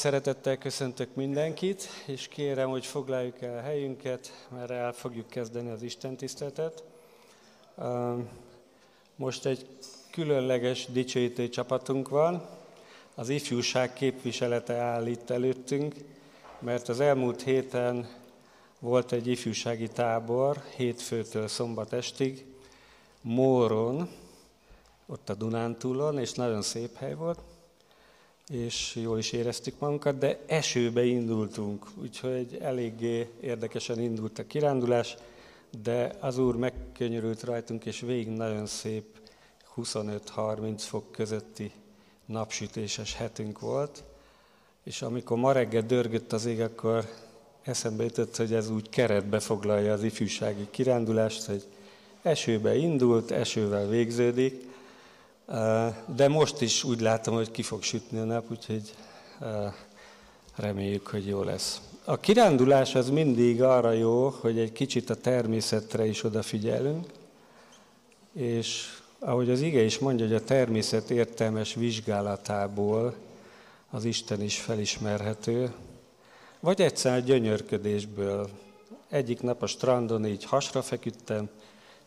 szeretettel köszöntök mindenkit, és kérem, hogy foglaljuk el a helyünket, mert el fogjuk kezdeni az Isten tiszteletet. Most egy különleges dicsőítő csapatunk van. Az ifjúság képviselete áll itt előttünk, mert az elmúlt héten volt egy ifjúsági tábor, hétfőtől szombat estig, Móron, ott a Dunántúlon, és nagyon szép hely volt és jól is éreztük magunkat, de esőbe indultunk, úgyhogy eléggé érdekesen indult a kirándulás, de az Úr megkönyörült rajtunk, és végig nagyon szép 25-30 fok közötti napsütéses hetünk volt, és amikor ma reggel dörgött az ég, akkor eszembe jutott, hogy ez úgy keretbe foglalja az ifjúsági kirándulást, hogy esőbe indult, esővel végződik, de most is úgy látom, hogy ki fog sütni a nap, úgyhogy reméljük, hogy jó lesz. A kirándulás az mindig arra jó, hogy egy kicsit a természetre is odafigyelünk, és ahogy az ige is mondja, hogy a természet értelmes vizsgálatából az Isten is felismerhető, vagy egyszer gyönyörködésből. Egyik nap a strandon így hasra feküdtem,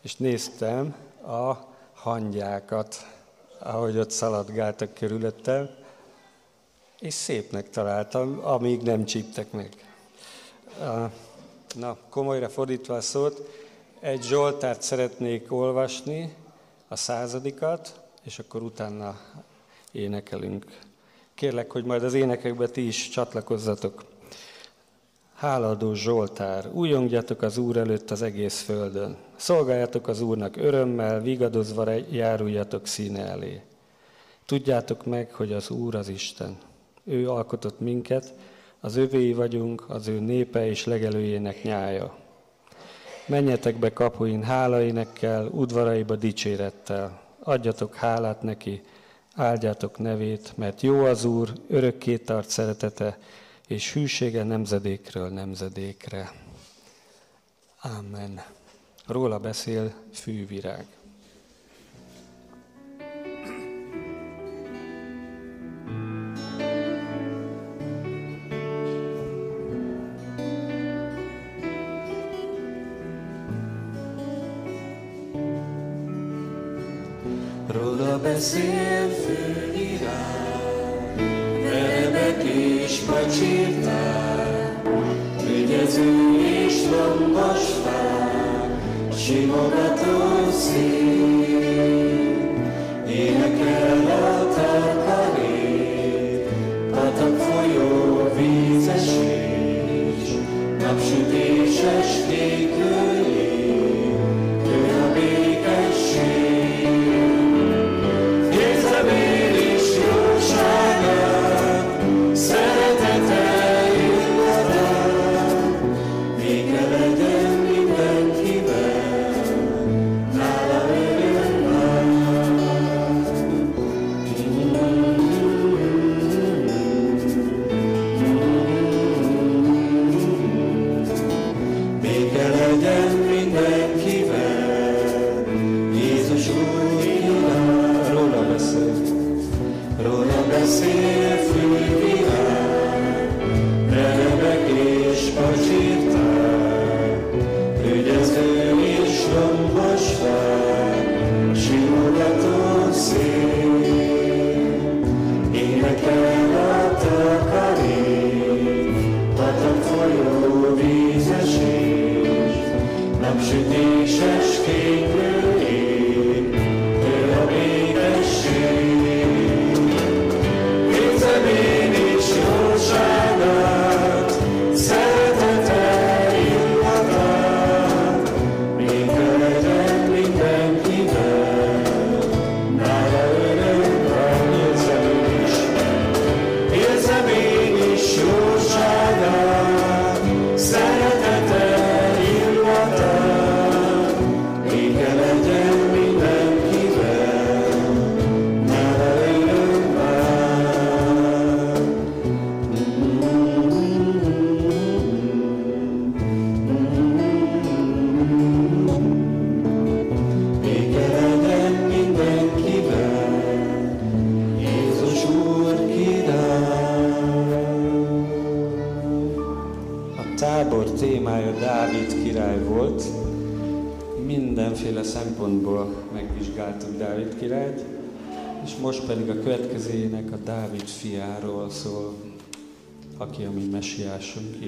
és néztem a hangyákat, ahogy ott szaladgáltak körülöttem, és szépnek találtam, amíg nem csíptek meg. Na, komolyra fordítva a szót, egy Zsoltárt szeretnék olvasni, a századikat, és akkor utána énekelünk. Kérlek, hogy majd az énekekbe ti is csatlakozzatok. Háladó Zsoltár, újongjatok az Úr előtt az egész földön. Szolgáljatok az Úrnak örömmel, vigadozva járuljatok színe elé. Tudjátok meg, hogy az Úr az Isten. Ő alkotott minket, az övéi vagyunk, az ő népe és legelőjének nyája. Menjetek be kapuin hálaénekkel, udvaraiba dicsérettel. Adjatok hálát neki, áldjátok nevét, mert jó az Úr, örökké tart szeretete, és hűsége nemzedékről nemzedékre. Amen. Róla beszél fűvirág. Róla beszél macsírták, ügyező és lombos fák, simogató szín, énekel a tarkarék, patak folyó vízesés, napsütéses kékül Russian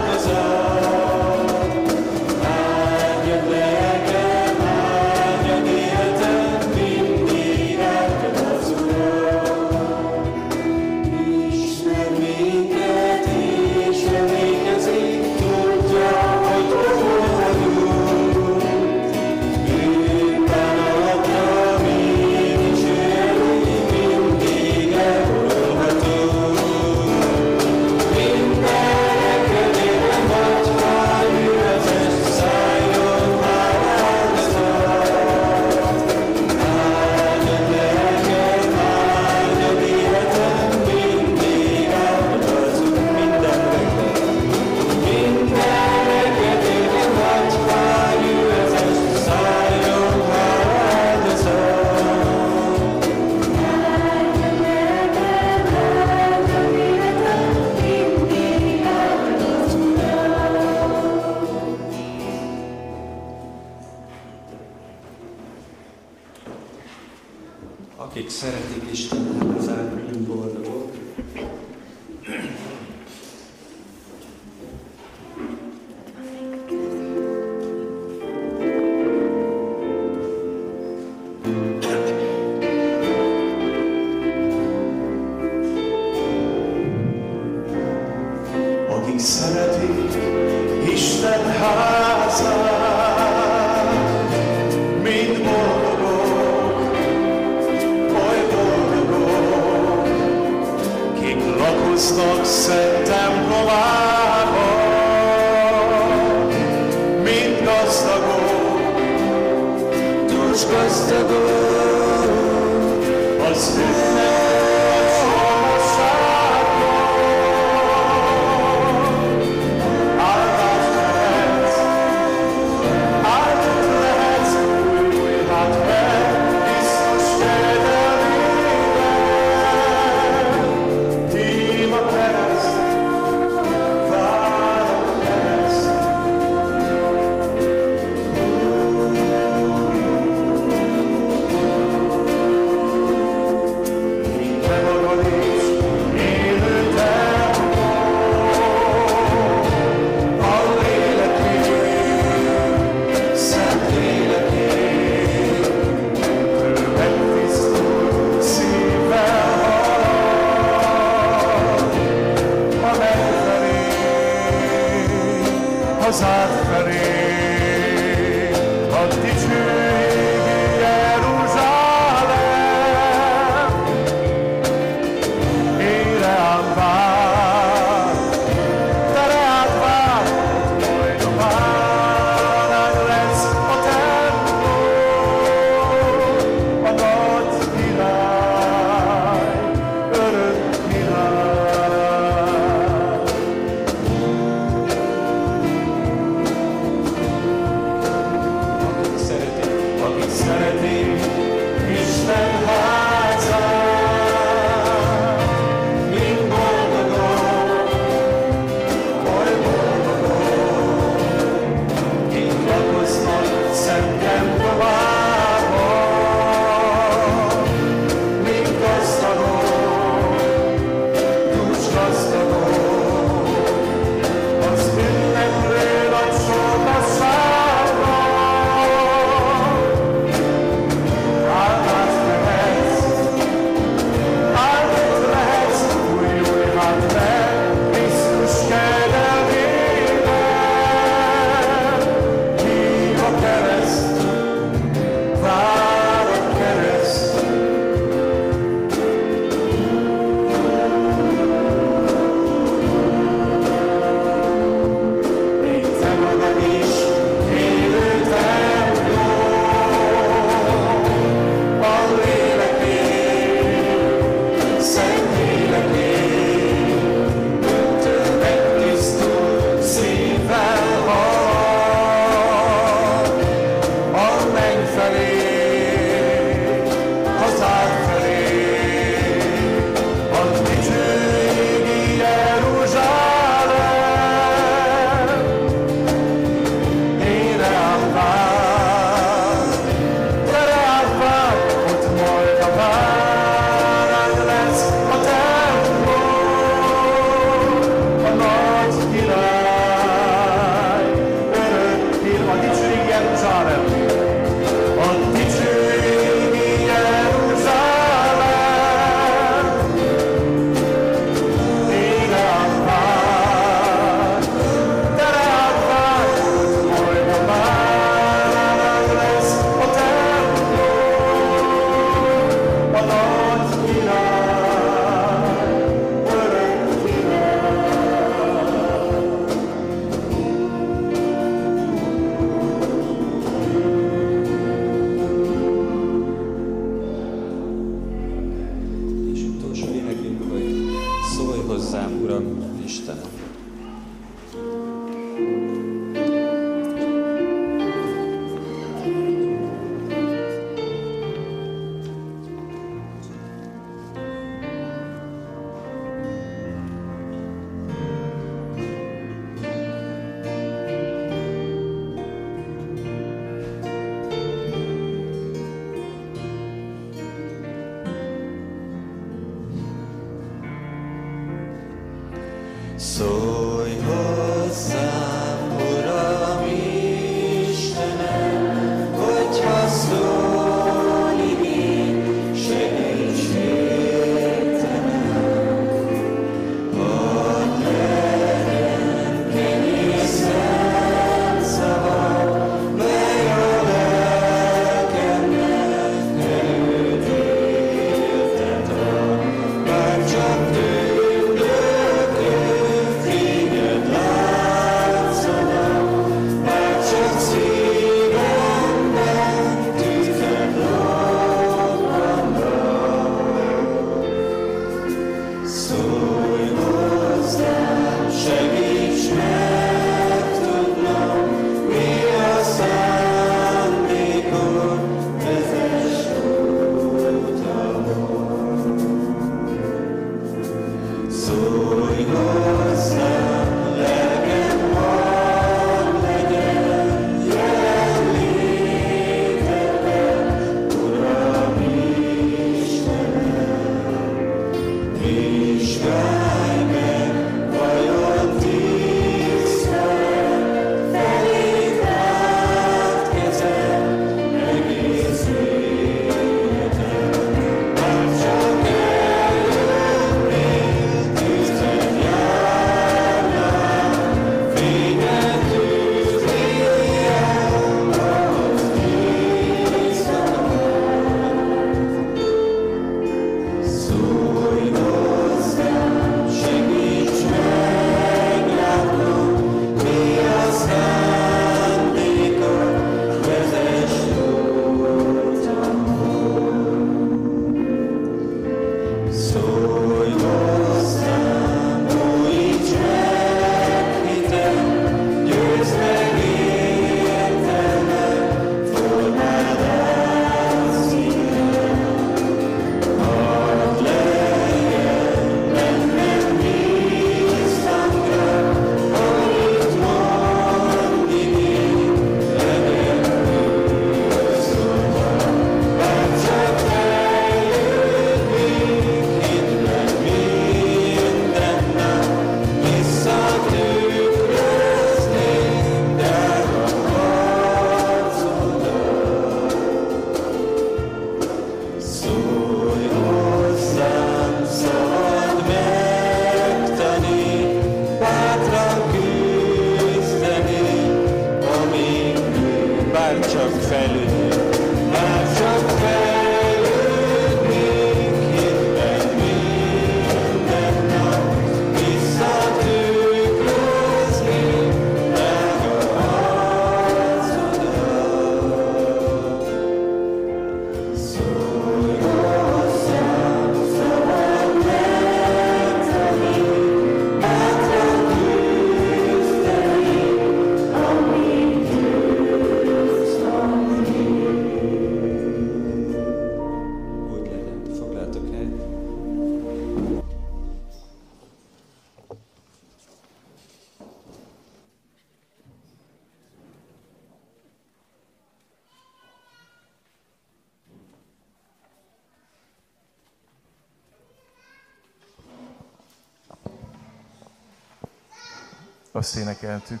Azt énekeltük,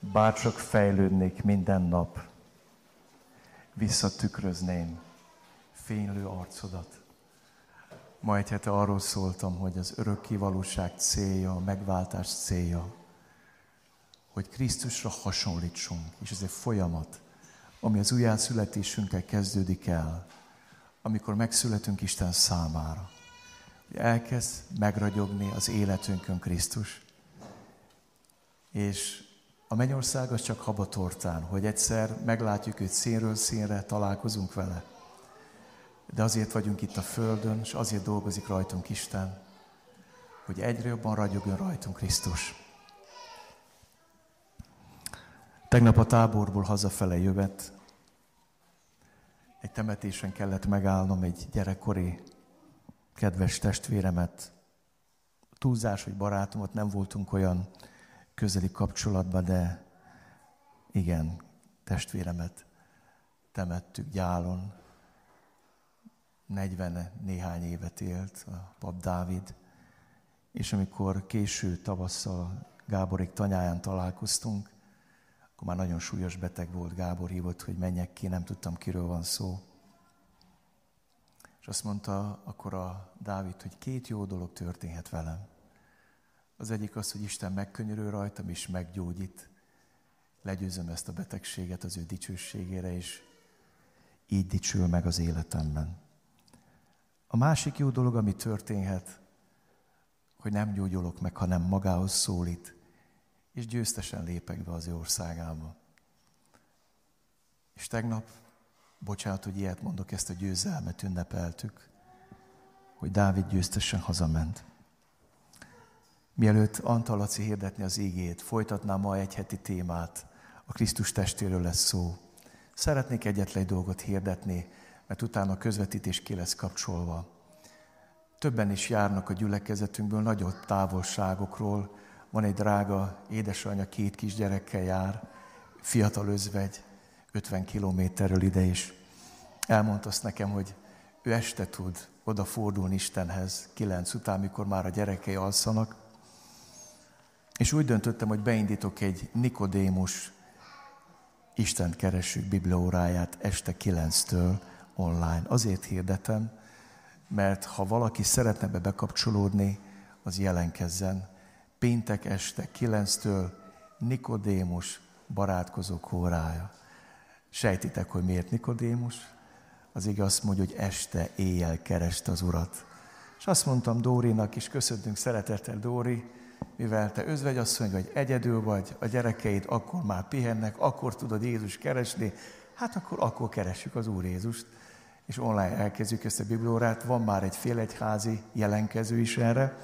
bárcsak fejlődnék minden nap, visszatükrözném fénylő arcodat. Ma egy hete arról szóltam, hogy az örökké valóság célja, a megváltás célja, hogy Krisztusra hasonlítsunk, és ez egy folyamat, ami az újjászületésünkkel kezdődik el, amikor megszületünk Isten számára. Elkezd megragyogni az életünkön Krisztus, és a mennyország az csak habatortán, hogy egyszer meglátjuk őt színről színre, találkozunk vele. De azért vagyunk itt a Földön, és azért dolgozik rajtunk Isten, hogy egyre jobban ragyogjon rajtunk Krisztus. Tegnap a táborból hazafele jövet, egy temetésen kellett megállnom egy gyerekkori kedves testvéremet, túlzás, hogy barátomot, nem voltunk olyan közeli kapcsolatban, de igen, testvéremet temettük gyálon. 40 néhány évet élt a pap Dávid, és amikor késő tavasszal Gáborék tanyáján találkoztunk, akkor már nagyon súlyos beteg volt, Gábor hívott, hogy menjek ki, nem tudtam, kiről van szó. És azt mondta akkor a Dávid, hogy két jó dolog történhet velem. Az egyik az, hogy Isten megkönyörül rajtam, és meggyógyít. Legyőzöm ezt a betegséget az ő dicsőségére, és így dicsül meg az életemben. A másik jó dolog, ami történhet, hogy nem gyógyulok meg, hanem magához szólít, és győztesen lépek be az ő országába. És tegnap, bocsánat, hogy ilyet mondok, ezt a győzelmet ünnepeltük, hogy Dávid győztesen hazament. Mielőtt Antal Laci hirdetni az ígét, folytatnám ma egy heti témát, a Krisztus testéről lesz szó. Szeretnék egyetlen egy dolgot hirdetni, mert utána a közvetítés ki lesz kapcsolva. Többen is járnak a gyülekezetünkből nagyobb távolságokról. Van egy drága édesanyja, két kisgyerekkel jár, fiatal özvegy, 50 kilométerről ide is. Elmondta azt nekem, hogy ő este tud odafordulni Istenhez, kilenc után, mikor már a gyerekei alszanak, és úgy döntöttem, hogy beindítok egy Nikodémus Isten keresők biblióráját este 9-től online. Azért hirdetem, mert ha valaki szeretne be bekapcsolódni, az jelenkezzen. Péntek este 9-től Nikodémus barátkozók órája. Sejtitek, hogy miért Nikodémus? Az igaz azt mondja, hogy este, éjjel kereste az Urat. És azt mondtam Dórinak is, köszöntünk szeretettel Dóri, mivel te özvegyasszony vagy, egyedül vagy, a gyerekeid akkor már pihennek, akkor tudod Jézus keresni, hát akkor, akkor keressük az Úr Jézust, és online elkezdjük ezt a bibliórát. Van már egy félegyházi jelenkező is erre,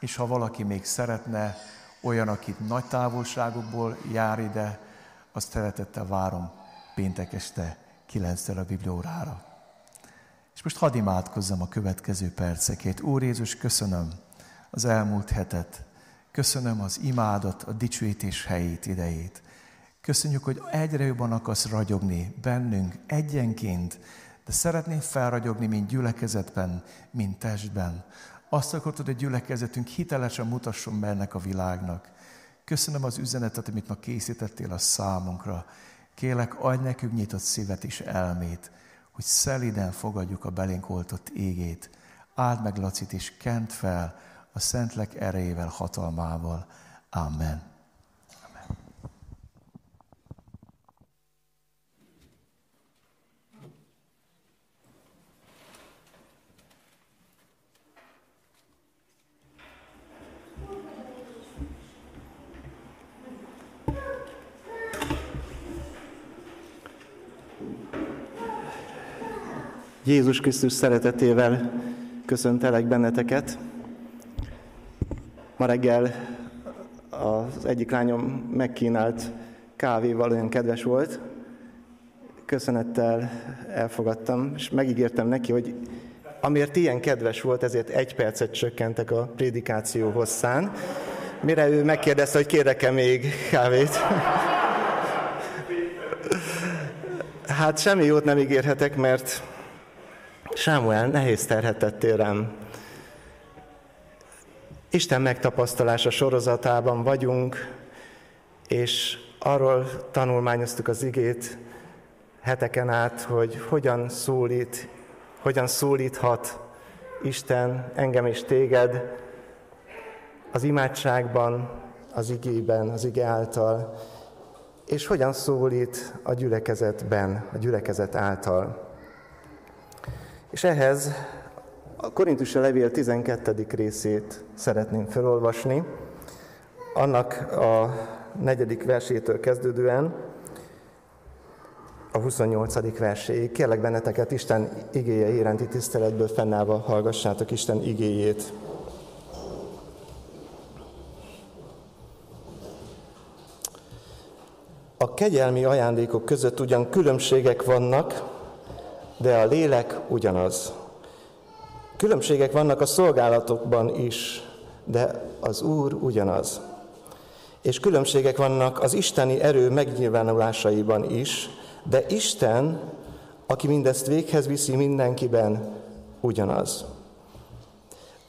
és ha valaki még szeretne, olyan, akit nagy távolságokból jár ide, azt szeretettel várom péntek este 9 a bibliórára. És most hadd imádkozzam a következő percekét. Úr Jézus, köszönöm az elmúlt hetet, Köszönöm az imádat, a dicsőítés helyét, idejét. Köszönjük, hogy egyre jobban akarsz ragyogni bennünk egyenként, de szeretném felragyogni, mint gyülekezetben, mint testben. Azt akarod, hogy a gyülekezetünk hitelesen mutasson be ennek a világnak. Köszönöm az üzenetet, amit ma készítettél a számunkra. Kélek, adj nekünk nyitott szívet és elmét, hogy szeliden fogadjuk a belénk oltott égét. Áld meg Lacit és kent fel, a Szentlek erejével, hatalmával. Amen. Jézus Krisztus szeretetével köszöntelek benneteket. Ma reggel az egyik lányom megkínált kávéval olyan kedves volt, köszönettel elfogadtam, és megígértem neki, hogy amiért ilyen kedves volt, ezért egy percet csökkentek a prédikáció hosszán. Mire ő megkérdezte, hogy kérek-e még kávét. Hát semmi jót nem ígérhetek, mert Sámuel, nehéz terhetettél rám. Isten megtapasztalása sorozatában vagyunk, és arról tanulmányoztuk az igét heteken át, hogy hogyan szólít, hogyan szólíthat Isten engem és téged az imádságban, az igében, az ige által, és hogyan szólít a gyülekezetben, a gyülekezet által. És ehhez a Korintus levél 12. részét szeretném felolvasni, annak a negyedik versétől kezdődően a 28. verséig. Kérlek benneteket Isten igéje iránti tiszteletből fennállva hallgassátok Isten igéjét. A kegyelmi ajándékok között ugyan különbségek vannak, de a lélek ugyanaz. Különbségek vannak a szolgálatokban is, de az Úr ugyanaz. És különbségek vannak az isteni erő megnyilvánulásaiban is, de Isten, aki mindezt véghez viszi mindenkiben, ugyanaz.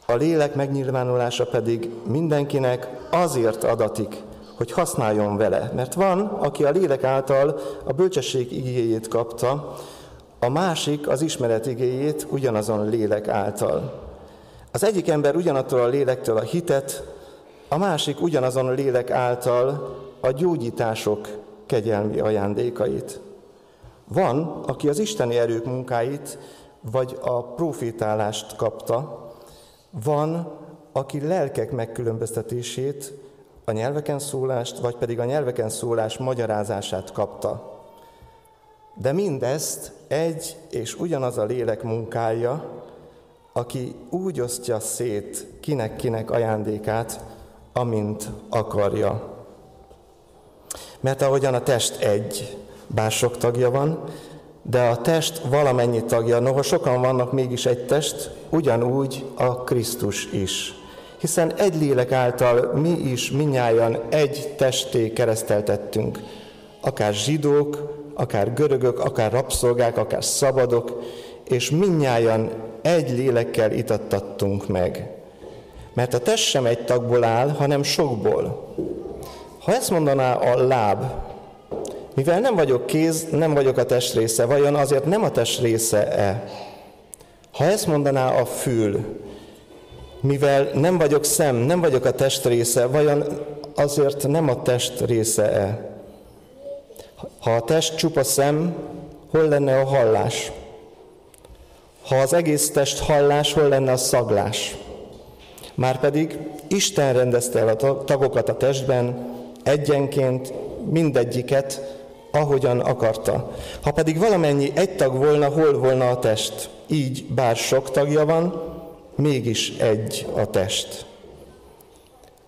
A lélek megnyilvánulása pedig mindenkinek azért adatik, hogy használjon vele. Mert van, aki a lélek által a bölcsesség igéjét kapta, a másik az ismeret igéjét ugyanazon lélek által. Az egyik ember ugyanattól a lélektől a hitet, a másik ugyanazon a lélek által a gyógyítások kegyelmi ajándékait. Van, aki az isteni erők munkáit, vagy a profétálást kapta, van, aki lelkek megkülönböztetését, a nyelveken szólást, vagy pedig a nyelveken szólás magyarázását kapta. De mindezt egy és ugyanaz a lélek munkája, aki úgy osztja szét kinek-kinek ajándékát, amint akarja. Mert ahogyan a test egy, bár sok tagja van, de a test valamennyi tagja, noha sokan vannak mégis egy test, ugyanúgy a Krisztus is. Hiszen egy lélek által mi is minnyáján egy testé kereszteltettünk, akár zsidók, akár görögök, akár rabszolgák, akár szabadok, és minnyáján egy lélekkel itattattunk meg. Mert a test sem egy tagból áll, hanem sokból. Ha ezt mondaná a láb, mivel nem vagyok kéz, nem vagyok a test része, vajon azért nem a test része-e? Ha ezt mondaná a fül, mivel nem vagyok szem, nem vagyok a test része, vajon azért nem a test része-e? Ha a test csupa szem, hol lenne a hallás? Ha az egész test hallás, hol lenne a szaglás? Márpedig Isten rendezte el a tagokat a testben, egyenként mindegyiket, ahogyan akarta. Ha pedig valamennyi egy tag volna, hol volna a test? Így, bár sok tagja van, mégis egy a test.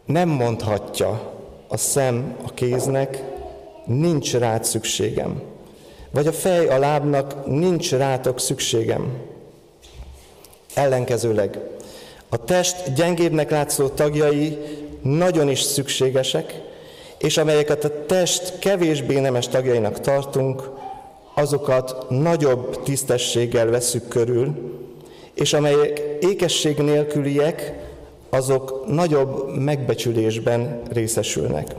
Nem mondhatja a szem a kéznek, nincs rád szükségem. Vagy a fej a lábnak, nincs rátok szükségem. Ellenkezőleg, a test gyengébbnek látszó tagjai nagyon is szükségesek, és amelyeket a test kevésbé nemes tagjainak tartunk, azokat nagyobb tisztességgel veszük körül, és amelyek ékesség nélküliek, azok nagyobb megbecsülésben részesülnek.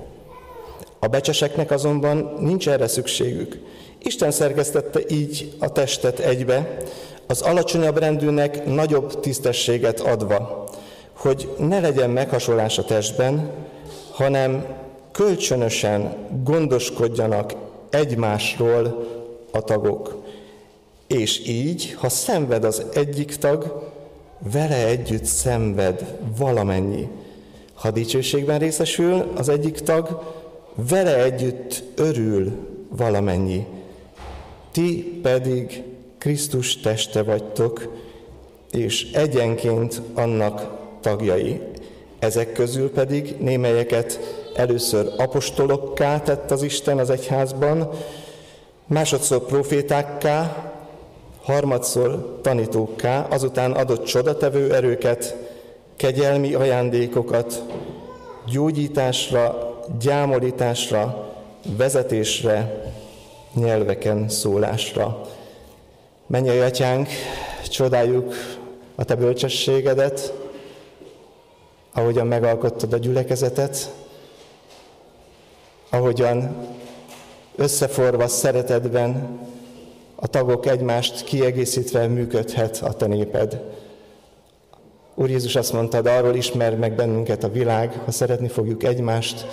A becseseknek azonban nincs erre szükségük. Isten szerkesztette így a testet egybe, az alacsonyabb rendűnek nagyobb tisztességet adva, hogy ne legyen meghasonlás a testben, hanem kölcsönösen gondoskodjanak egymásról a tagok. És így, ha szenved az egyik tag, vele együtt szenved valamennyi. Ha dicsőségben részesül az egyik tag, vele együtt örül valamennyi. Ti pedig Krisztus teste vagytok, és egyenként annak tagjai. Ezek közül pedig némelyeket először apostolokká tett az Isten az egyházban, másodszor profétákká, harmadszor tanítókká, azután adott csodatevő erőket, kegyelmi ajándékokat, gyógyításra, gyámolításra, vezetésre, nyelveken szólásra. Menj, atyánk, csodáljuk a te bölcsességedet, ahogyan megalkottad a gyülekezetet, ahogyan összeforva szeretetben a tagok egymást kiegészítve működhet a te néped. Úr Jézus azt mondta, arról ismer meg bennünket a világ, ha szeretni fogjuk egymást.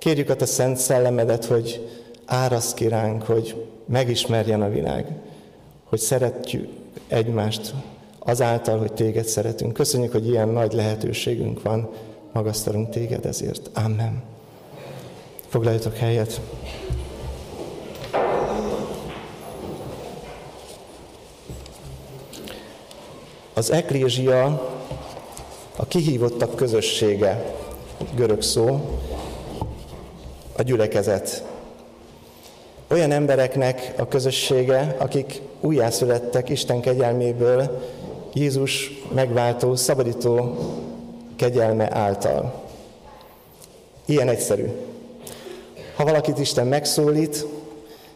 Kérjük a te szent szellemedet, hogy áraszt ki ránk, hogy megismerjen a világ, hogy szeretjük egymást azáltal, hogy téged szeretünk. Köszönjük, hogy ilyen nagy lehetőségünk van, magasztalunk téged ezért. Amen. Foglaljatok helyet. Az eklézsia a kihívottak közössége, görög szó, a gyülekezet. Olyan embereknek a közössége, akik újjászülettek Isten kegyelméből, Jézus megváltó, szabadító kegyelme által. Ilyen egyszerű. Ha valakit Isten megszólít,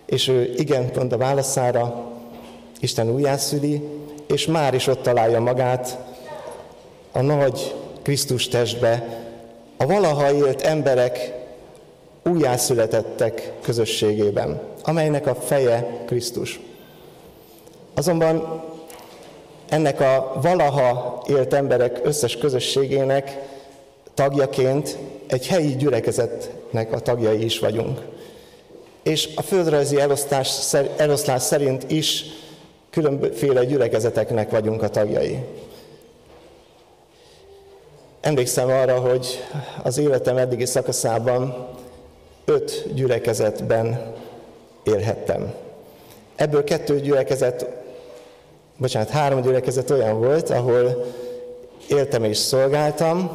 és ő igen mond a válaszára, Isten újjászüli, és már is ott találja magát a nagy Krisztus testbe, a valaha élt emberek újjászületettek közösségében, amelynek a feje Krisztus. Azonban ennek a valaha élt emberek összes közösségének tagjaként egy helyi gyülekezetnek a tagjai is vagyunk. És a földrajzi elosztás, eloszlás szerint is különféle gyülekezeteknek vagyunk a tagjai. Emlékszem arra, hogy az életem eddigi szakaszában öt gyülekezetben élhettem. Ebből kettő gyülekezet, bocsánat, három gyülekezet olyan volt, ahol éltem és szolgáltam,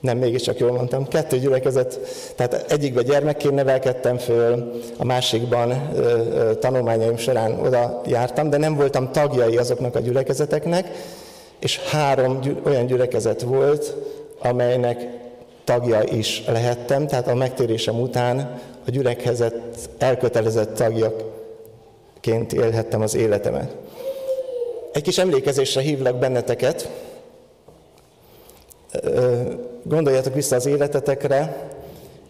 nem, mégiscsak jól mondtam, kettő gyülekezet, tehát egyikben gyermekként nevelkedtem föl, a másikban ö, ö, tanulmányaim során oda jártam, de nem voltam tagjai azoknak a gyülekezeteknek, és három gyü- olyan gyülekezet volt, amelynek tagja is lehettem, tehát a megtérésem után a gyülekezet elkötelezett tagjaként élhettem az életemet. Egy kis emlékezésre hívlak benneteket, gondoljatok vissza az életetekre,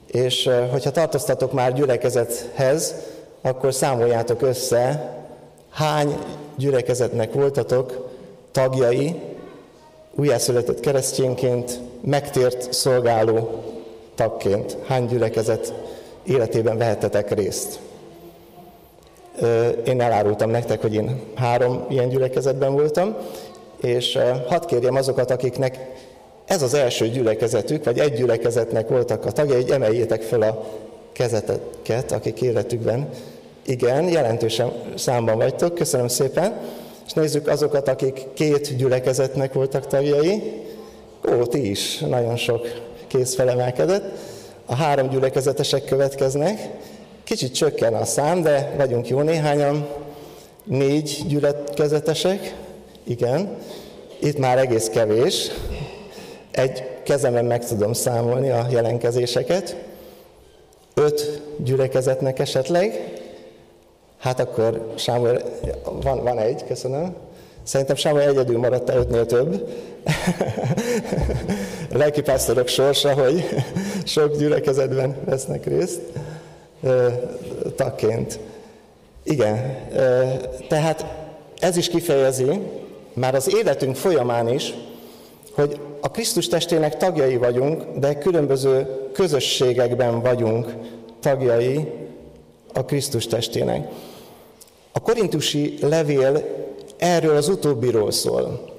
és hogyha tartoztatok már gyülekezethez, akkor számoljátok össze, hány gyülekezetnek voltatok tagjai, újjászületett keresztényként, megtért szolgáló tagként. Hány gyülekezet életében vehettetek részt? Én elárultam nektek, hogy én három ilyen gyülekezetben voltam, és hadd kérjem azokat, akiknek ez az első gyülekezetük, vagy egy gyülekezetnek voltak a tagjai, hogy emeljétek fel a kezeteket, akik életükben. Igen, jelentősen számban vagytok, köszönöm szépen. És nézzük azokat, akik két gyülekezetnek voltak tagjai. Ó, ti is, nagyon sok kéz felemelkedett. A három gyülekezetesek következnek. Kicsit csökken a szám, de vagyunk jó néhányan. Négy gyülekezetesek, igen. Itt már egész kevés. Egy kezemen meg tudom számolni a jelenkezéseket. Öt gyülekezetnek esetleg. Hát akkor Sámuel, van, van egy, köszönöm. Szerintem Sámuel egyedül maradt el ötnél több. Lelkipásztorok sorsa, hogy sok gyülekezetben vesznek részt tagként. Igen, tehát ez is kifejezi, már az életünk folyamán is, hogy a Krisztus testének tagjai vagyunk, de különböző közösségekben vagyunk tagjai a Krisztus testének. A korintusi levél erről az utóbbiról szól.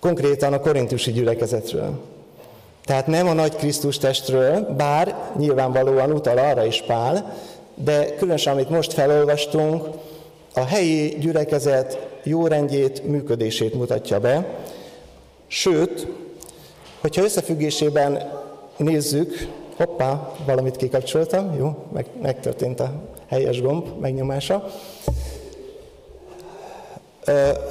Konkrétan a korintusi gyülekezetről. Tehát nem a nagy Krisztus testről, bár nyilvánvalóan utal arra is Pál, de különösen amit most felolvastunk, a helyi gyülekezet jó rendjét, működését mutatja be. Sőt, hogyha összefüggésében nézzük, hoppá, valamit kikapcsoltam, jó, meg, megtörtént a helyes gomb megnyomása.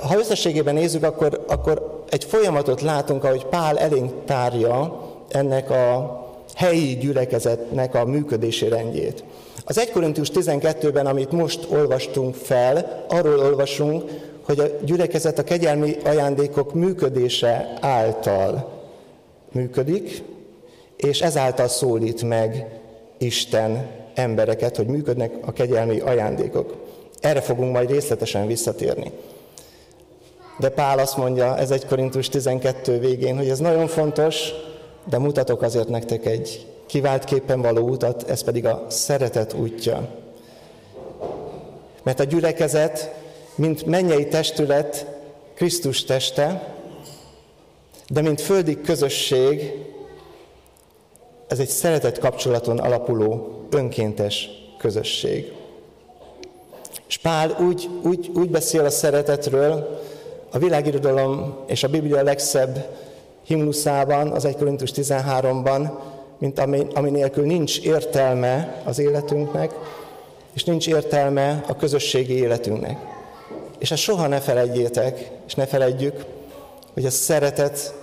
Ha összességében nézzük, akkor, akkor egy folyamatot látunk, ahogy Pál elénk tárja ennek a helyi gyülekezetnek a működési rendjét. Az 1 Korintus 12-ben, amit most olvastunk fel, arról olvasunk, hogy a gyülekezet a kegyelmi ajándékok működése által működik, és ezáltal szólít meg Isten embereket, hogy működnek a kegyelmi ajándékok. Erre fogunk majd részletesen visszatérni. De Pál azt mondja, ez egy Korintus 12 végén, hogy ez nagyon fontos, de mutatok azért nektek egy kiváltképpen való utat, ez pedig a szeretet útja. Mert a gyülekezet, mint mennyei testület, Krisztus teste, de mint földi közösség, ez egy szeretet kapcsolaton alapuló önkéntes közösség. És Pál úgy, úgy, úgy beszél a szeretetről, a világirodalom és a Biblia legszebb himnuszában, az 1 Korintus 13-ban, mint ami, ami nélkül nincs értelme az életünknek, és nincs értelme a közösségi életünknek. És ezt soha ne felejtjétek, és ne felejtjük, hogy a szeretet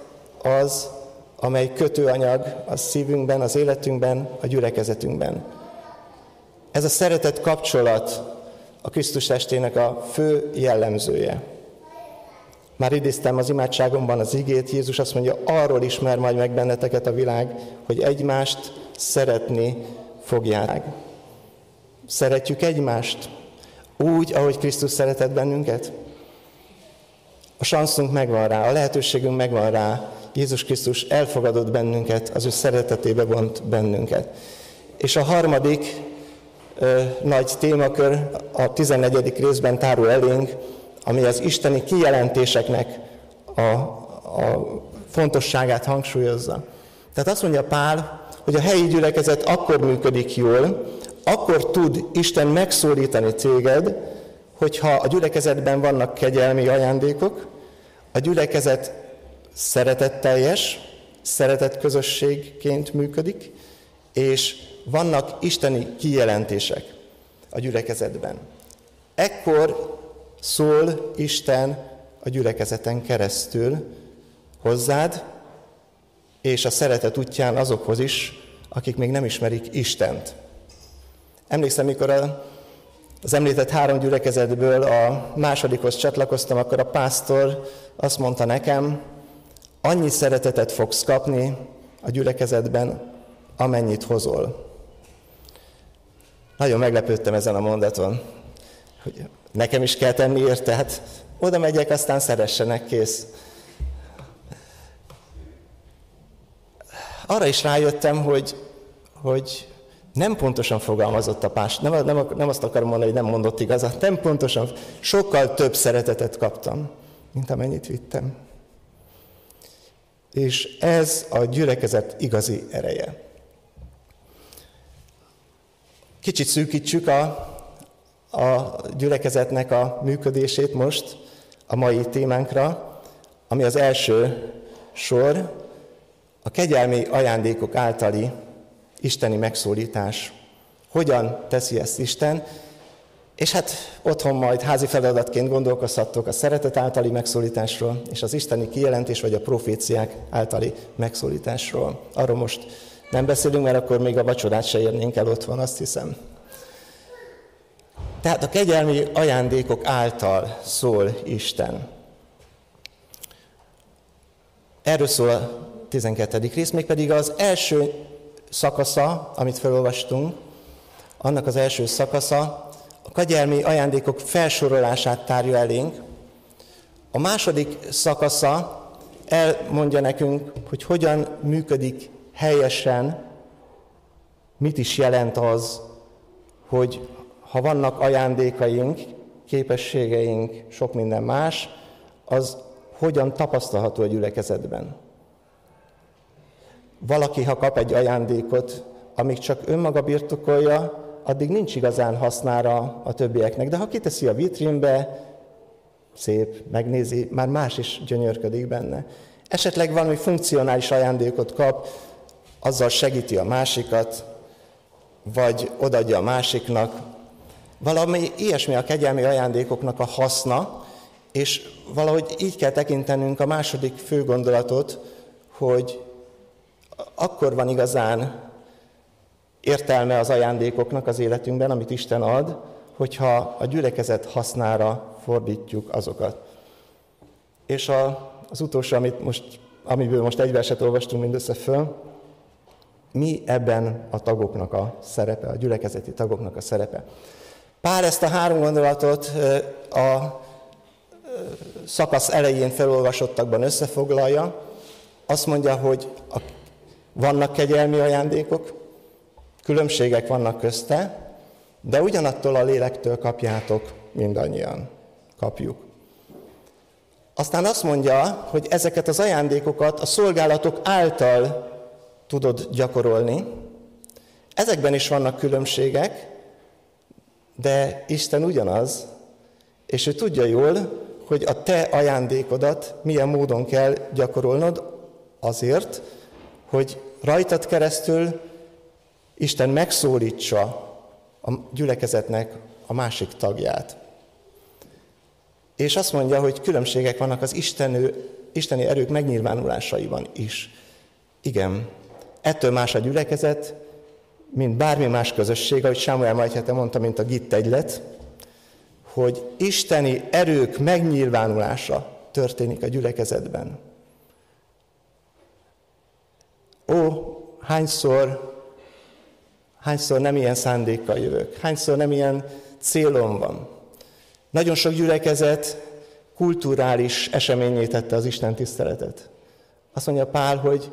az, amely kötőanyag a szívünkben, az életünkben, a gyülekezetünkben. Ez a szeretet kapcsolat a Krisztus testének a fő jellemzője. Már idéztem az imádságomban az igét, Jézus azt mondja, arról ismer majd meg benneteket a világ, hogy egymást szeretni fogják. Szeretjük egymást úgy, ahogy Krisztus szeretett bennünket? A sanszunk megvan rá, a lehetőségünk megvan rá. Jézus Krisztus elfogadott bennünket, az ő szeretetébe vont bennünket. És a harmadik ö, nagy témakör a 14. részben tárul elénk, ami az isteni kijelentéseknek a, a fontosságát hangsúlyozza. Tehát azt mondja Pál, hogy a helyi gyülekezet akkor működik jól, akkor tud Isten megszólítani téged, hogyha a gyülekezetben vannak kegyelmi ajándékok, a gyülekezet szeretetteljes, szeretett közösségként működik, és vannak isteni kijelentések a gyülekezetben. Ekkor szól Isten a gyülekezeten keresztül hozzád, és a szeretet útján azokhoz is, akik még nem ismerik Istent. Emlékszem, mikor a, az említett három gyülekezetből a másodikhoz csatlakoztam, akkor a pásztor azt mondta nekem, annyi szeretetet fogsz kapni a gyülekezetben, amennyit hozol. Nagyon meglepődtem ezen a mondaton, hogy Nekem is kell tenni érte, hát oda megyek, aztán szeressenek, kész. Arra is rájöttem, hogy, hogy nem pontosan fogalmazott a pás, nem, nem, nem azt akarom mondani, hogy nem mondott igazat, nem pontosan, sokkal több szeretetet kaptam, mint amennyit vittem. És ez a gyülekezet igazi ereje. Kicsit szűkítsük a a gyülekezetnek a működését most a mai témánkra, ami az első sor, a kegyelmi ajándékok általi isteni megszólítás. Hogyan teszi ezt Isten? És hát otthon majd házi feladatként gondolkozhattok a szeretet általi megszólításról, és az isteni kijelentés vagy a proféciák általi megszólításról. Arról most nem beszélünk, mert akkor még a vacsorát se érnénk el otthon, azt hiszem. Tehát a kegyelmi ajándékok által szól Isten. Erről szól a 12. rész, mégpedig az első szakasza, amit felolvastunk, annak az első szakasza a kegyelmi ajándékok felsorolását tárja elénk. A második szakasza elmondja nekünk, hogy hogyan működik helyesen, mit is jelent az, hogy ha vannak ajándékaink, képességeink, sok minden más, az hogyan tapasztalható a gyülekezetben. Valaki, ha kap egy ajándékot, amíg csak önmaga birtokolja, addig nincs igazán hasznára a többieknek. De ha kiteszi a vitrínbe, szép, megnézi, már más is gyönyörködik benne. Esetleg valami funkcionális ajándékot kap, azzal segíti a másikat, vagy odadja a másiknak. Valami ilyesmi a kegyelmi ajándékoknak a haszna, és valahogy így kell tekintenünk a második fő gondolatot, hogy akkor van igazán értelme az ajándékoknak az életünkben, amit Isten ad, hogyha a gyülekezet hasznára fordítjuk azokat. És a, az utolsó, amit most, amiből most egy verset olvastunk mindössze föl, mi ebben a tagoknak a szerepe, a gyülekezeti tagoknak a szerepe. Pár ezt a három gondolatot a szakasz elején felolvasottakban összefoglalja. Azt mondja, hogy a, vannak kegyelmi ajándékok, különbségek vannak közte, de ugyanattól a lélektől kapjátok mindannyian. Kapjuk. Aztán azt mondja, hogy ezeket az ajándékokat a szolgálatok által tudod gyakorolni. Ezekben is vannak különbségek, de Isten ugyanaz, és ő tudja jól, hogy a te ajándékodat milyen módon kell gyakorolnod azért, hogy rajtad keresztül Isten megszólítsa a gyülekezetnek a másik tagját. És azt mondja, hogy különbségek vannak az istenő, isteni erők megnyilvánulásaiban is. Igen, ettől más a gyülekezet, mint bármi más közösség, ahogy Sámuel Majhete mondta, mint a Gitt egylet, hogy isteni erők megnyilvánulása történik a gyülekezetben. Ó, hányszor, hányszor nem ilyen szándékkal jövök, hányszor nem ilyen célom van. Nagyon sok gyülekezet kulturális eseményé tette az Isten tiszteletet. Azt mondja Pál, hogy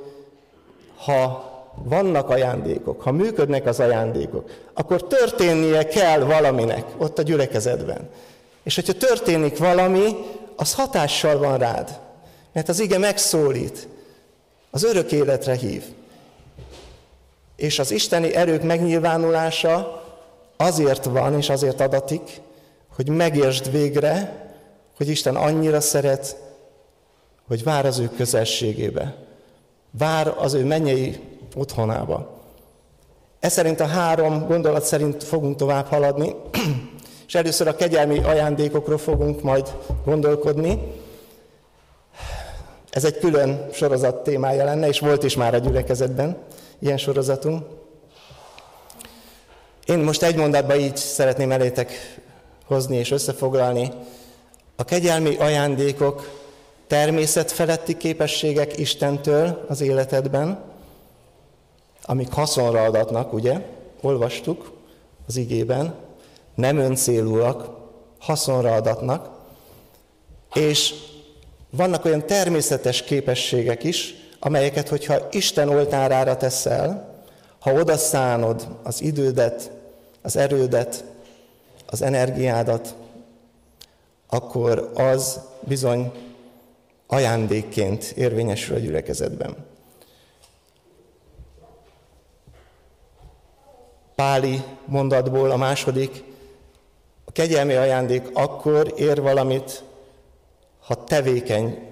ha vannak ajándékok, ha működnek az ajándékok, akkor történnie kell valaminek ott a gyülekezetben. És hogyha történik valami, az hatással van rád. Mert az ige megszólít, az örök életre hív. És az isteni erők megnyilvánulása azért van és azért adatik, hogy megértsd végre, hogy Isten annyira szeret, hogy vár az ő közelségébe. Vár az ő mennyei otthonába. Ez szerint a három gondolat szerint fogunk tovább haladni, és először a kegyelmi ajándékokról fogunk majd gondolkodni. Ez egy külön sorozat témája lenne, és volt is már a gyülekezetben ilyen sorozatunk. Én most egy mondatban így szeretném elétek hozni és összefoglalni. A kegyelmi ajándékok természetfeletti képességek Istentől az életedben, amik haszonra adatnak, ugye? Olvastuk az igében, nem öncélúak, haszonra adatnak, és vannak olyan természetes képességek is, amelyeket, hogyha Isten oltárára teszel, ha odaszánod az idődet, az erődet, az energiádat, akkor az bizony ajándékként érvényesül a gyülekezetben. Páli mondatból a második, a kegyelmi ajándék akkor ér valamit, ha tevékeny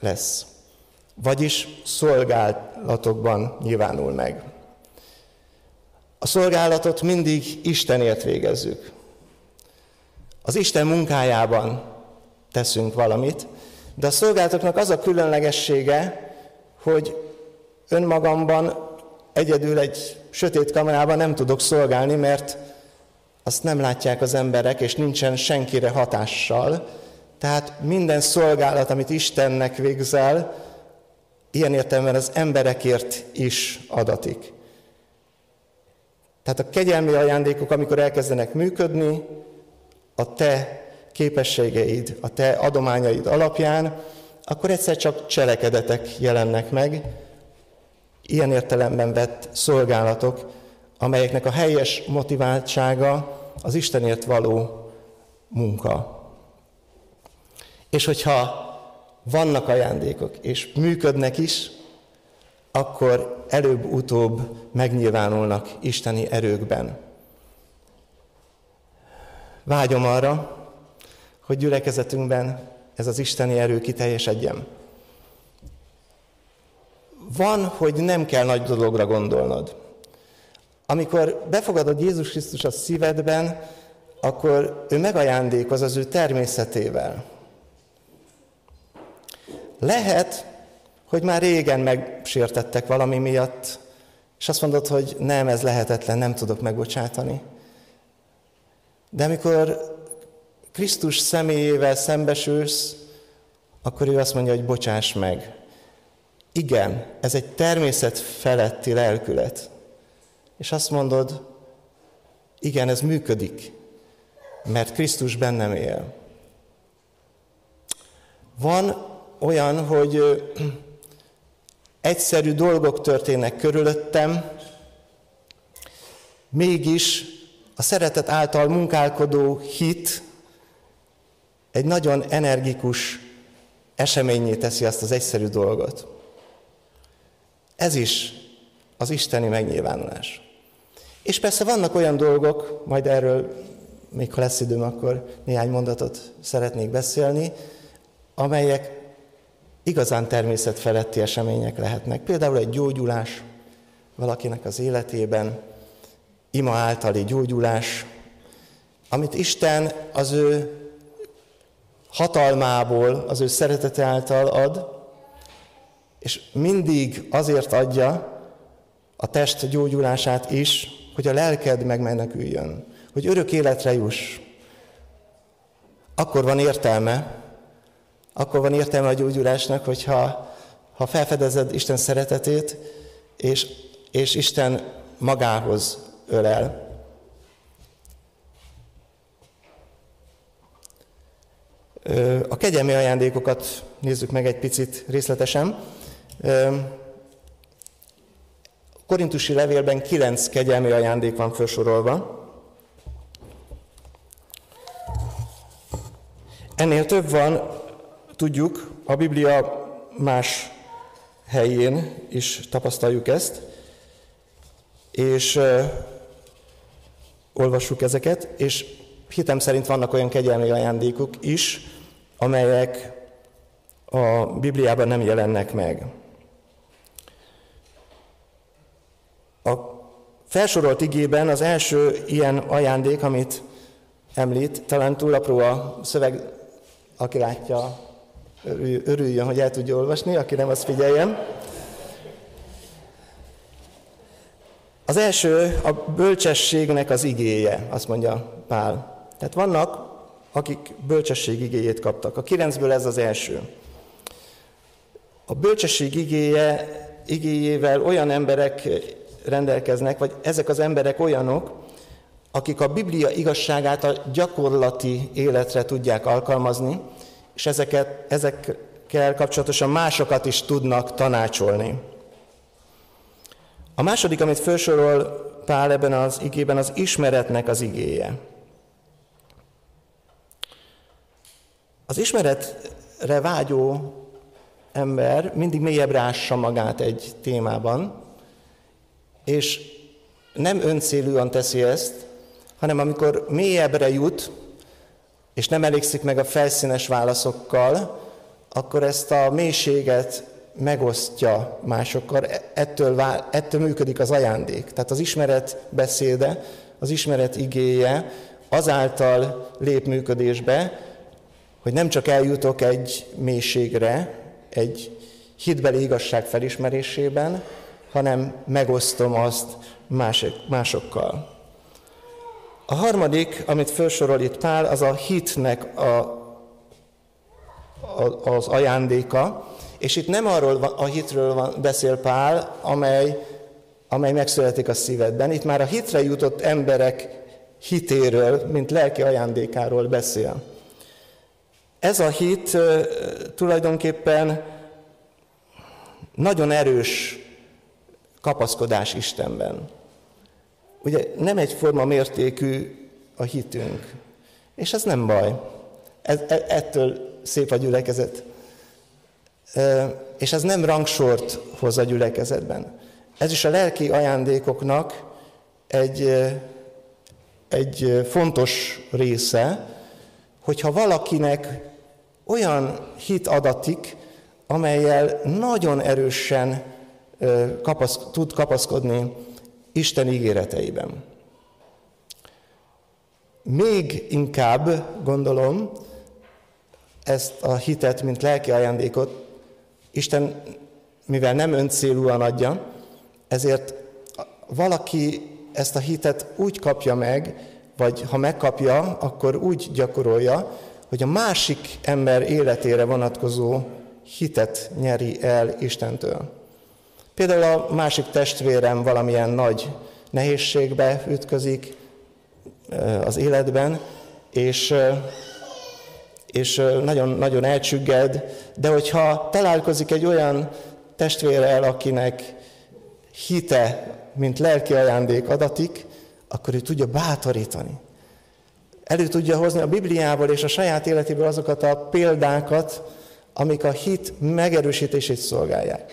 lesz, vagyis szolgálatokban nyilvánul meg. A szolgálatot mindig Istenért végezzük. Az Isten munkájában teszünk valamit, de a szolgálatoknak az a különlegessége, hogy önmagamban egyedül egy sötét kamerában nem tudok szolgálni, mert azt nem látják az emberek, és nincsen senkire hatással. Tehát minden szolgálat, amit Istennek végzel, ilyen értelemben az emberekért is adatik. Tehát a kegyelmi ajándékok, amikor elkezdenek működni, a te képességeid, a te adományaid alapján, akkor egyszer csak cselekedetek jelennek meg, ilyen értelemben vett szolgálatok, amelyeknek a helyes motiváltsága az Istenért való munka. És hogyha vannak ajándékok, és működnek is, akkor előbb-utóbb megnyilvánulnak isteni erőkben. Vágyom arra, hogy gyülekezetünkben ez az isteni erő kiteljesedjen. Van, hogy nem kell nagy dologra gondolnod. Amikor befogadod Jézus Krisztus a szívedben, akkor ő megajándékoz az ő természetével. Lehet, hogy már régen megsértettek valami miatt, és azt mondod, hogy nem, ez lehetetlen, nem tudok megbocsátani. De amikor Krisztus személyével szembesülsz, akkor ő azt mondja, hogy bocsáss meg. Igen, ez egy természet feletti lelkület. És azt mondod, igen, ez működik, mert Krisztus bennem él. Van olyan, hogy egyszerű dolgok történnek körülöttem, mégis a szeretet által munkálkodó hit egy nagyon energikus eseményé teszi azt az egyszerű dolgot. Ez is az isteni megnyilvánulás. És persze vannak olyan dolgok, majd erről még ha lesz időm, akkor néhány mondatot szeretnék beszélni, amelyek igazán természetfeletti események lehetnek. Például egy gyógyulás valakinek az életében, ima általi gyógyulás, amit Isten az ő hatalmából, az ő szeretete által ad, és mindig azért adja a test gyógyulását is, hogy a lelked megmeneküljön, hogy örök életre juss. Akkor van értelme, akkor van értelme a gyógyulásnak, hogyha ha felfedezed Isten szeretetét, és, és Isten magához ölel. A kegyelmi ajándékokat nézzük meg egy picit részletesen. A korintusi levélben kilenc kegyelmi ajándék van felsorolva. Ennél több van, tudjuk, a Biblia más helyén is tapasztaljuk ezt, és olvassuk ezeket, és hitem szerint vannak olyan kegyelmi ajándékok is, amelyek a Bibliában nem jelennek meg. A felsorolt igében az első ilyen ajándék, amit említ, talán túl apró a szöveg, aki látja, örüljön, hogy el tudja olvasni, aki nem, az figyeljen. Az első a bölcsességnek az igéje, azt mondja Pál. Tehát vannak, akik bölcsesség igéjét kaptak. A kilencből ez az első. A bölcsesség igéje, igéjével olyan emberek rendelkeznek, vagy ezek az emberek olyanok, akik a Biblia igazságát a gyakorlati életre tudják alkalmazni, és ezeket, ezekkel kapcsolatosan másokat is tudnak tanácsolni. A második, amit felsorol Pál ebben az igében, az ismeretnek az igéje. Az ismeretre vágyó ember mindig mélyebbre ássa magát egy témában, és nem öncélúan teszi ezt, hanem amikor mélyebbre jut, és nem elégszik meg a felszínes válaszokkal, akkor ezt a mélységet megosztja másokkal, ettől, ettől működik az ajándék. Tehát az ismeret beszéde, az ismeret igéje azáltal lép működésbe, hogy nem csak eljutok egy mélységre, egy hitbeli igazság felismerésében, hanem megosztom azt mások, másokkal. A harmadik, amit felsorol itt Pál, az a hitnek a, a, az ajándéka, és itt nem arról a hitről van, beszél Pál, amely, amely megszületik a szívedben. Itt már a hitre jutott emberek hitéről, mint lelki ajándékáról beszél. Ez a hit tulajdonképpen nagyon erős kapaszkodás Istenben. Ugye nem egyforma mértékű a hitünk, és ez nem baj. Ez, e, ettől szép a gyülekezet. És ez nem rangsort hoz a gyülekezetben. Ez is a lelki ajándékoknak egy, egy fontos része, hogyha valakinek olyan hit adatik, amelyel nagyon erősen kapasz, tud kapaszkodni Isten ígéreteiben. Még inkább gondolom ezt a hitet, mint lelki ajándékot, Isten, mivel nem öncélúan adja, ezért valaki ezt a hitet úgy kapja meg, vagy ha megkapja, akkor úgy gyakorolja, hogy a másik ember életére vonatkozó hitet nyeri el Istentől. Például a másik testvérem valamilyen nagy nehézségbe ütközik az életben, és, és nagyon, nagyon elcsügged, de hogyha találkozik egy olyan testvérrel, akinek hite, mint lelki ajándék adatik, akkor ő tudja bátorítani. Elő tudja hozni a Bibliából és a saját életéből azokat a példákat, amik a hit megerősítését szolgálják.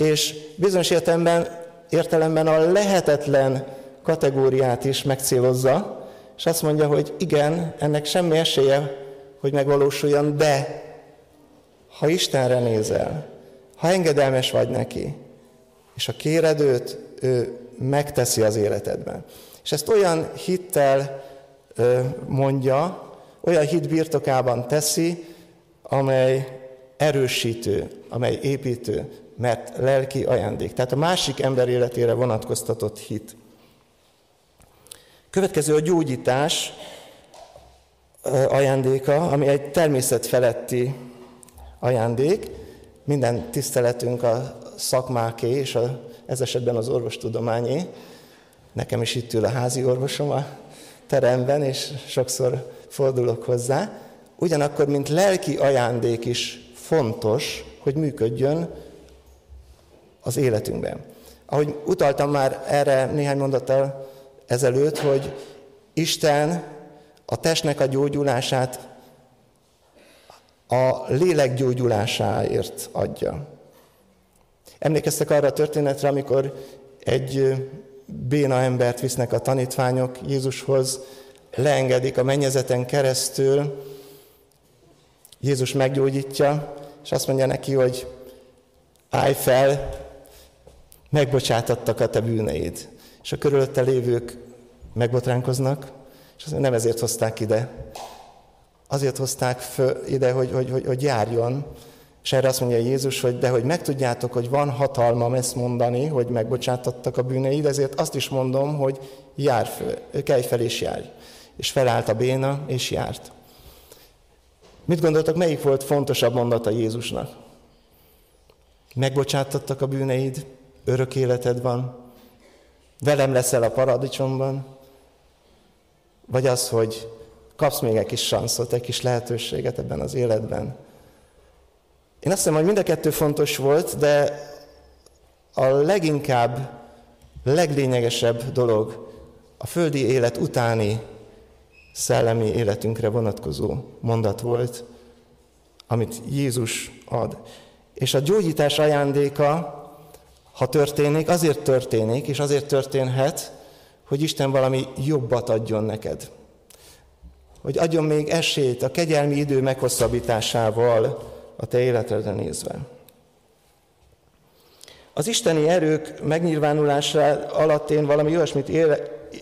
És bizonyos értelemben, értelemben a lehetetlen kategóriát is megcélozza, és azt mondja, hogy igen, ennek semmi esélye, hogy megvalósuljon, de ha Istenre nézel, ha engedelmes vagy neki, és a kéred őt, ő megteszi az életedben. És ezt olyan hittel mondja, olyan hit birtokában teszi, amely erősítő, amely építő, mert lelki ajándék. Tehát a másik ember életére vonatkoztatott hit. Következő a gyógyítás ajándéka, ami egy természet feletti ajándék. Minden tiszteletünk a szakmáké, és a, ez esetben az orvostudományé. Nekem is itt ül a házi orvosom a teremben, és sokszor fordulok hozzá. Ugyanakkor, mint lelki ajándék is fontos, hogy működjön az életünkben. Ahogy utaltam már erre néhány mondattal ezelőtt, hogy Isten a testnek a gyógyulását a lélek gyógyulásáért adja. Emlékeztek arra a történetre, amikor egy béna embert visznek a tanítványok Jézushoz, leengedik a mennyezeten keresztül, Jézus meggyógyítja, és azt mondja neki, hogy állj fel, megbocsátattak a te bűneid. És a körülötte lévők megbotránkoznak, és azt nem ezért hozták ide. Azért hozták föl ide, hogy, hogy, hogy, hogy járjon, és erre azt mondja Jézus, hogy de hogy megtudjátok, hogy van hatalmam ezt mondani, hogy megbocsátattak a bűneid, ezért azt is mondom, hogy jár föl, kelj fel és járj. És felállt a béna, és járt. Mit gondoltak, melyik volt fontosabb mondata Jézusnak? Megbocsátattak a bűneid, örök életed van, velem leszel a paradicsomban, vagy az, hogy kapsz még egy kis sanszot, egy kis lehetőséget ebben az életben, én azt hiszem, hogy mind a kettő fontos volt, de a leginkább, leglényegesebb dolog a földi élet utáni szellemi életünkre vonatkozó mondat volt, amit Jézus ad. És a gyógyítás ajándéka, ha történik, azért történik, és azért történhet, hogy Isten valami jobbat adjon neked. Hogy adjon még esélyt a kegyelmi idő meghosszabbításával, a te életedre nézve. Az isteni erők megnyilvánulása alatt én valami olyasmit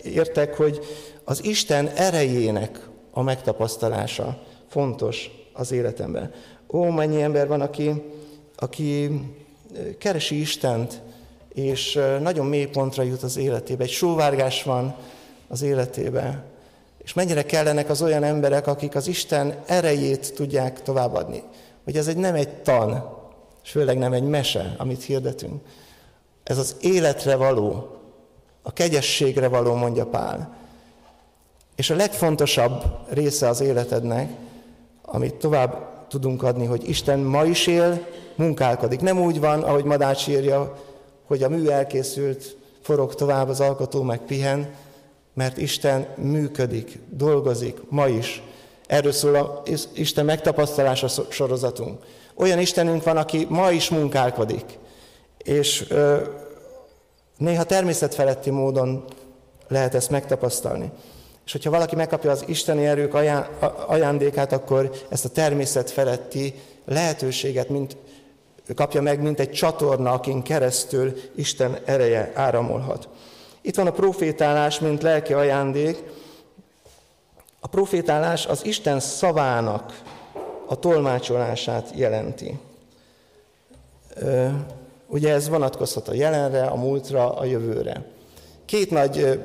értek, hogy az Isten erejének a megtapasztalása fontos az életemben. Ó, mennyi ember van, aki, aki keresi Istent, és nagyon mély pontra jut az életébe. Egy sóvárgás van az életébe. És mennyire kellenek az olyan emberek, akik az Isten erejét tudják továbbadni hogy ez egy nem egy tan, és főleg nem egy mese, amit hirdetünk. Ez az életre való, a kegyességre való, mondja Pál. És a legfontosabb része az életednek, amit tovább tudunk adni, hogy Isten ma is él, munkálkodik. Nem úgy van, ahogy Madács írja, hogy a mű elkészült, forog tovább, az alkotó meg pihen, mert Isten működik, dolgozik ma is, Erről szól a Isten megtapasztalása sorozatunk. Olyan Istenünk van, aki ma is munkálkodik, és ö, néha természetfeletti módon lehet ezt megtapasztalni. És hogyha valaki megkapja az isteni erők ajándékát, akkor ezt a természet feletti lehetőséget mint, kapja meg, mint egy csatorna, akin keresztül Isten ereje áramolhat. Itt van a profétálás, mint lelki ajándék. A profétálás az Isten szavának a tolmácsolását jelenti. Ugye ez vonatkozhat a jelenre, a múltra, a jövőre. Két nagy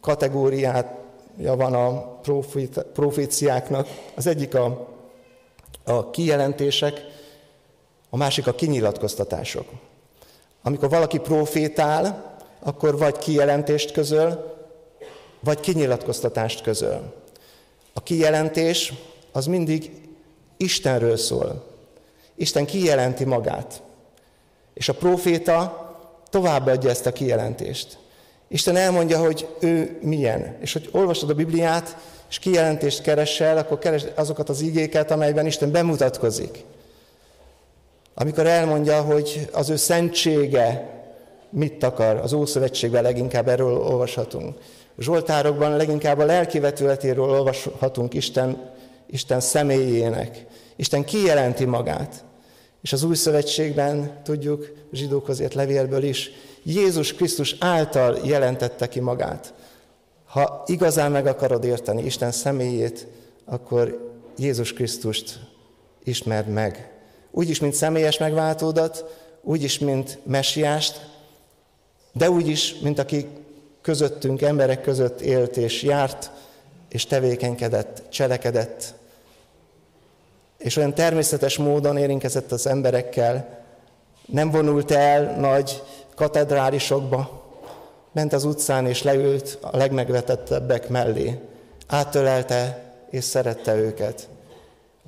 kategóriája van a proféciáknak. Az egyik a, a kijelentések, a másik a kinyilatkoztatások. Amikor valaki profétál, akkor vagy kijelentést közöl, vagy kinyilatkoztatást közöl. A kijelentés az mindig Istenről szól. Isten kijelenti magát. És a proféta továbbadja ezt a kijelentést. Isten elmondja, hogy ő milyen. És hogy olvasod a Bibliát, és kijelentést keresel, akkor keresd azokat az igéket, amelyben Isten bemutatkozik. Amikor elmondja, hogy az ő szentsége mit akar, az Ószövetségben leginkább erről olvashatunk. Zsoltárokban leginkább a lelki vetületéről olvashatunk Isten, Isten személyének. Isten kijelenti magát. És az új szövetségben, tudjuk, zsidókhoz ért levélből is, Jézus Krisztus által jelentette ki magát. Ha igazán meg akarod érteni Isten személyét, akkor Jézus Krisztust ismerd meg. Úgy is, mint személyes megváltódat, úgy is, mint messiást, de úgy is, mint aki közöttünk, emberek között élt és járt, és tevékenykedett, cselekedett, és olyan természetes módon érintkezett az emberekkel, nem vonult el nagy katedrálisokba, ment az utcán és leült a legmegvetettebbek mellé. Átölelte és szerette őket.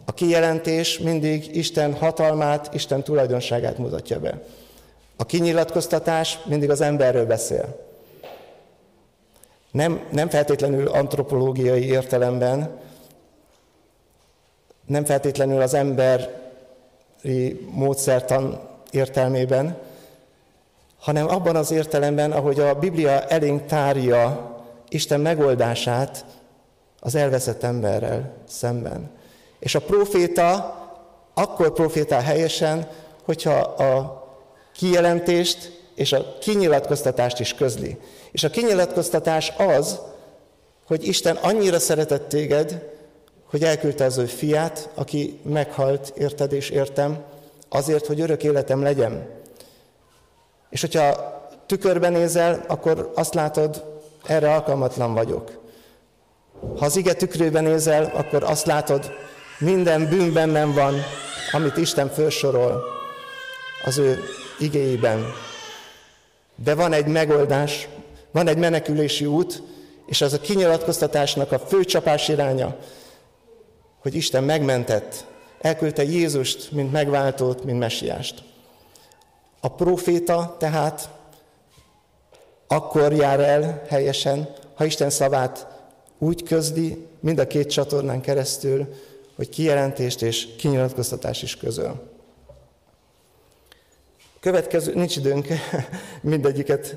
A kijelentés mindig Isten hatalmát, Isten tulajdonságát mutatja be. A kinyilatkoztatás mindig az emberről beszél. Nem, nem feltétlenül antropológiai értelemben, nem feltétlenül az emberi módszertan értelmében, hanem abban az értelemben, ahogy a Biblia elénk tárja Isten megoldását az elveszett emberrel szemben. És a proféta akkor profétál helyesen, hogyha a kijelentést és a kinyilatkoztatást is közli. És a kinyilatkoztatás az, hogy Isten annyira szeretett téged, hogy elküldte az ő fiát, aki meghalt, érted és értem, azért, hogy örök életem legyen. És hogyha tükörben nézel, akkor azt látod, erre alkalmatlan vagyok. Ha az ige tükrében nézel, akkor azt látod, minden bűn bennem van, amit Isten felsorol az ő igéiben. De van egy megoldás, van egy menekülési út, és az a kinyilatkoztatásnak a fő csapás iránya, hogy Isten megmentett, elküldte Jézust, mint megváltót, mint messiást. A proféta tehát akkor jár el helyesen, ha Isten szavát úgy közdi, mind a két csatornán keresztül, hogy kijelentést és kinyilatkoztatás is közöl. Következő, nincs időnk mindegyiket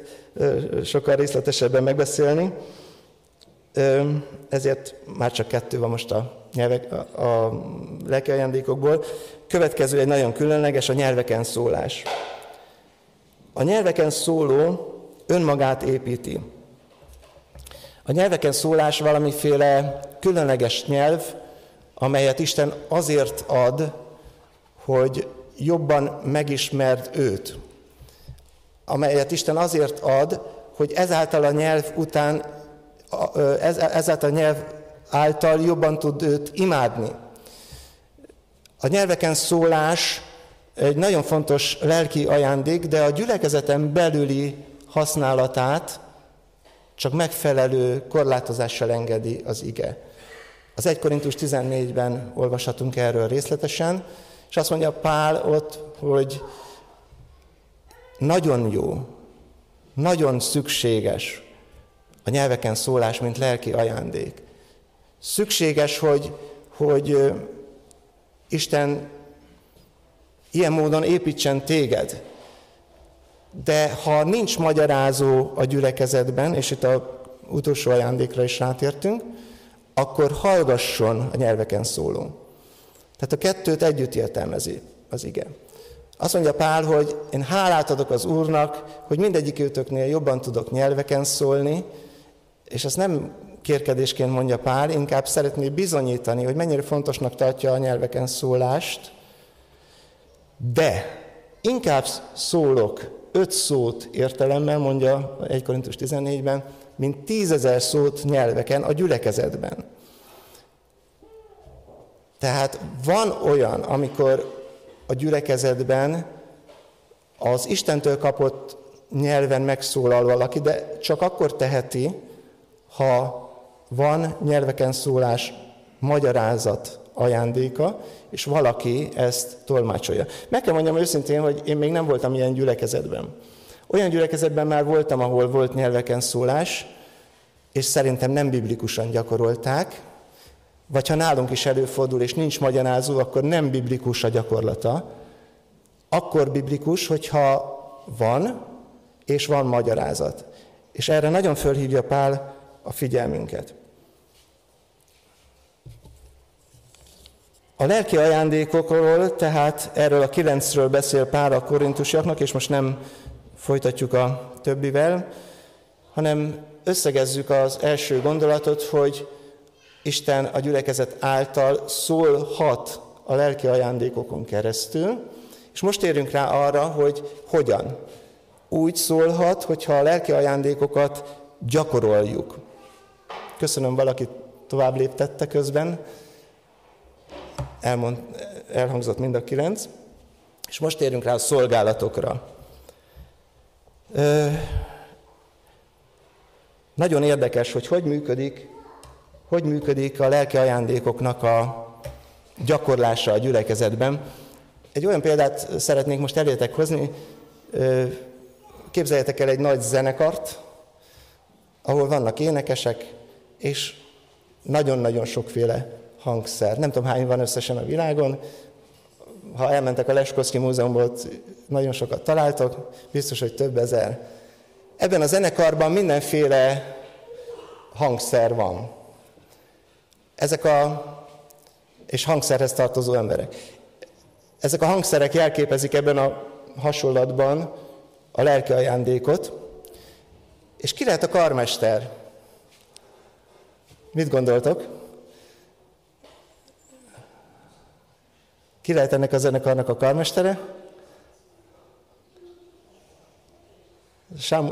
sokkal részletesebben megbeszélni, ezért már csak kettő van most a, nyelvek, a, a lelki. Következő egy nagyon különleges, a nyelveken szólás. A nyelveken szóló önmagát építi. A nyelveken szólás valamiféle különleges nyelv, amelyet Isten azért ad, hogy jobban megismerd őt. Amelyet Isten azért ad, hogy ezáltal a nyelv után, ezáltal a nyelv által jobban tud őt imádni. A nyelveken szólás egy nagyon fontos lelki ajándék, de a gyülekezeten belüli használatát csak megfelelő korlátozással engedi az ige. Az 1 Korintus 14-ben olvashatunk erről részletesen, és azt mondja Pál ott, hogy nagyon jó, nagyon szükséges a nyelveken szólás, mint lelki ajándék. Szükséges, hogy, hogy Isten ilyen módon építsen téged. De ha nincs magyarázó a gyülekezetben, és itt a utolsó ajándékra is rátértünk, akkor hallgasson a nyelveken szóló. Tehát a kettőt együtt értelmezi az ige. Azt mondja Pál, hogy én hálát adok az Úrnak, hogy mindegyik őtöknél jobban tudok nyelveken szólni, és ezt nem kérkedésként mondja Pál, inkább szeretné bizonyítani, hogy mennyire fontosnak tartja a nyelveken szólást, de inkább szólok öt szót értelemmel, mondja 1 Korintus 14-ben, mint tízezer szót nyelveken a gyülekezetben. Tehát van olyan, amikor a gyülekezetben az Istentől kapott nyelven megszólal valaki, de csak akkor teheti, ha van nyelveken szólás magyarázat ajándéka, és valaki ezt tolmácsolja. Meg kell mondjam őszintén, hogy én még nem voltam ilyen gyülekezetben. Olyan gyülekezetben már voltam, ahol volt nyelveken szólás, és szerintem nem biblikusan gyakorolták, vagy ha nálunk is előfordul, és nincs magyarázó, akkor nem biblikus a gyakorlata. Akkor biblikus, hogyha van, és van magyarázat. És erre nagyon fölhívja Pál a figyelmünket. A lelki ajándékokról, tehát erről a kilencről beszél Pál a korintusiaknak, és most nem folytatjuk a többivel, hanem összegezzük az első gondolatot, hogy Isten a gyülekezet által szólhat a lelki ajándékokon keresztül, és most érünk rá arra, hogy hogyan. Úgy szólhat, hogyha a lelki ajándékokat gyakoroljuk. Köszönöm, valaki tovább léptette közben. Elmond, elhangzott mind a kilenc. És most érünk rá a szolgálatokra. Nagyon érdekes, hogy hogy működik, hogy működik a lelki ajándékoknak a gyakorlása a gyülekezetben. Egy olyan példát szeretnék most elétek hozni. Képzeljetek el egy nagy zenekart, ahol vannak énekesek, és nagyon-nagyon sokféle hangszer. Nem tudom, hány van összesen a világon. Ha elmentek a Leskoszki Múzeumból, nagyon sokat találtok, biztos, hogy több ezer. Ebben a zenekarban mindenféle hangszer van. Ezek a, és hangszerhez tartozó emberek. Ezek a hangszerek jelképezik ebben a hasonlatban a lelki ajándékot, és ki lehet a karmester? Mit gondoltok? Ki lehet ennek a zenekarnak a karmestere?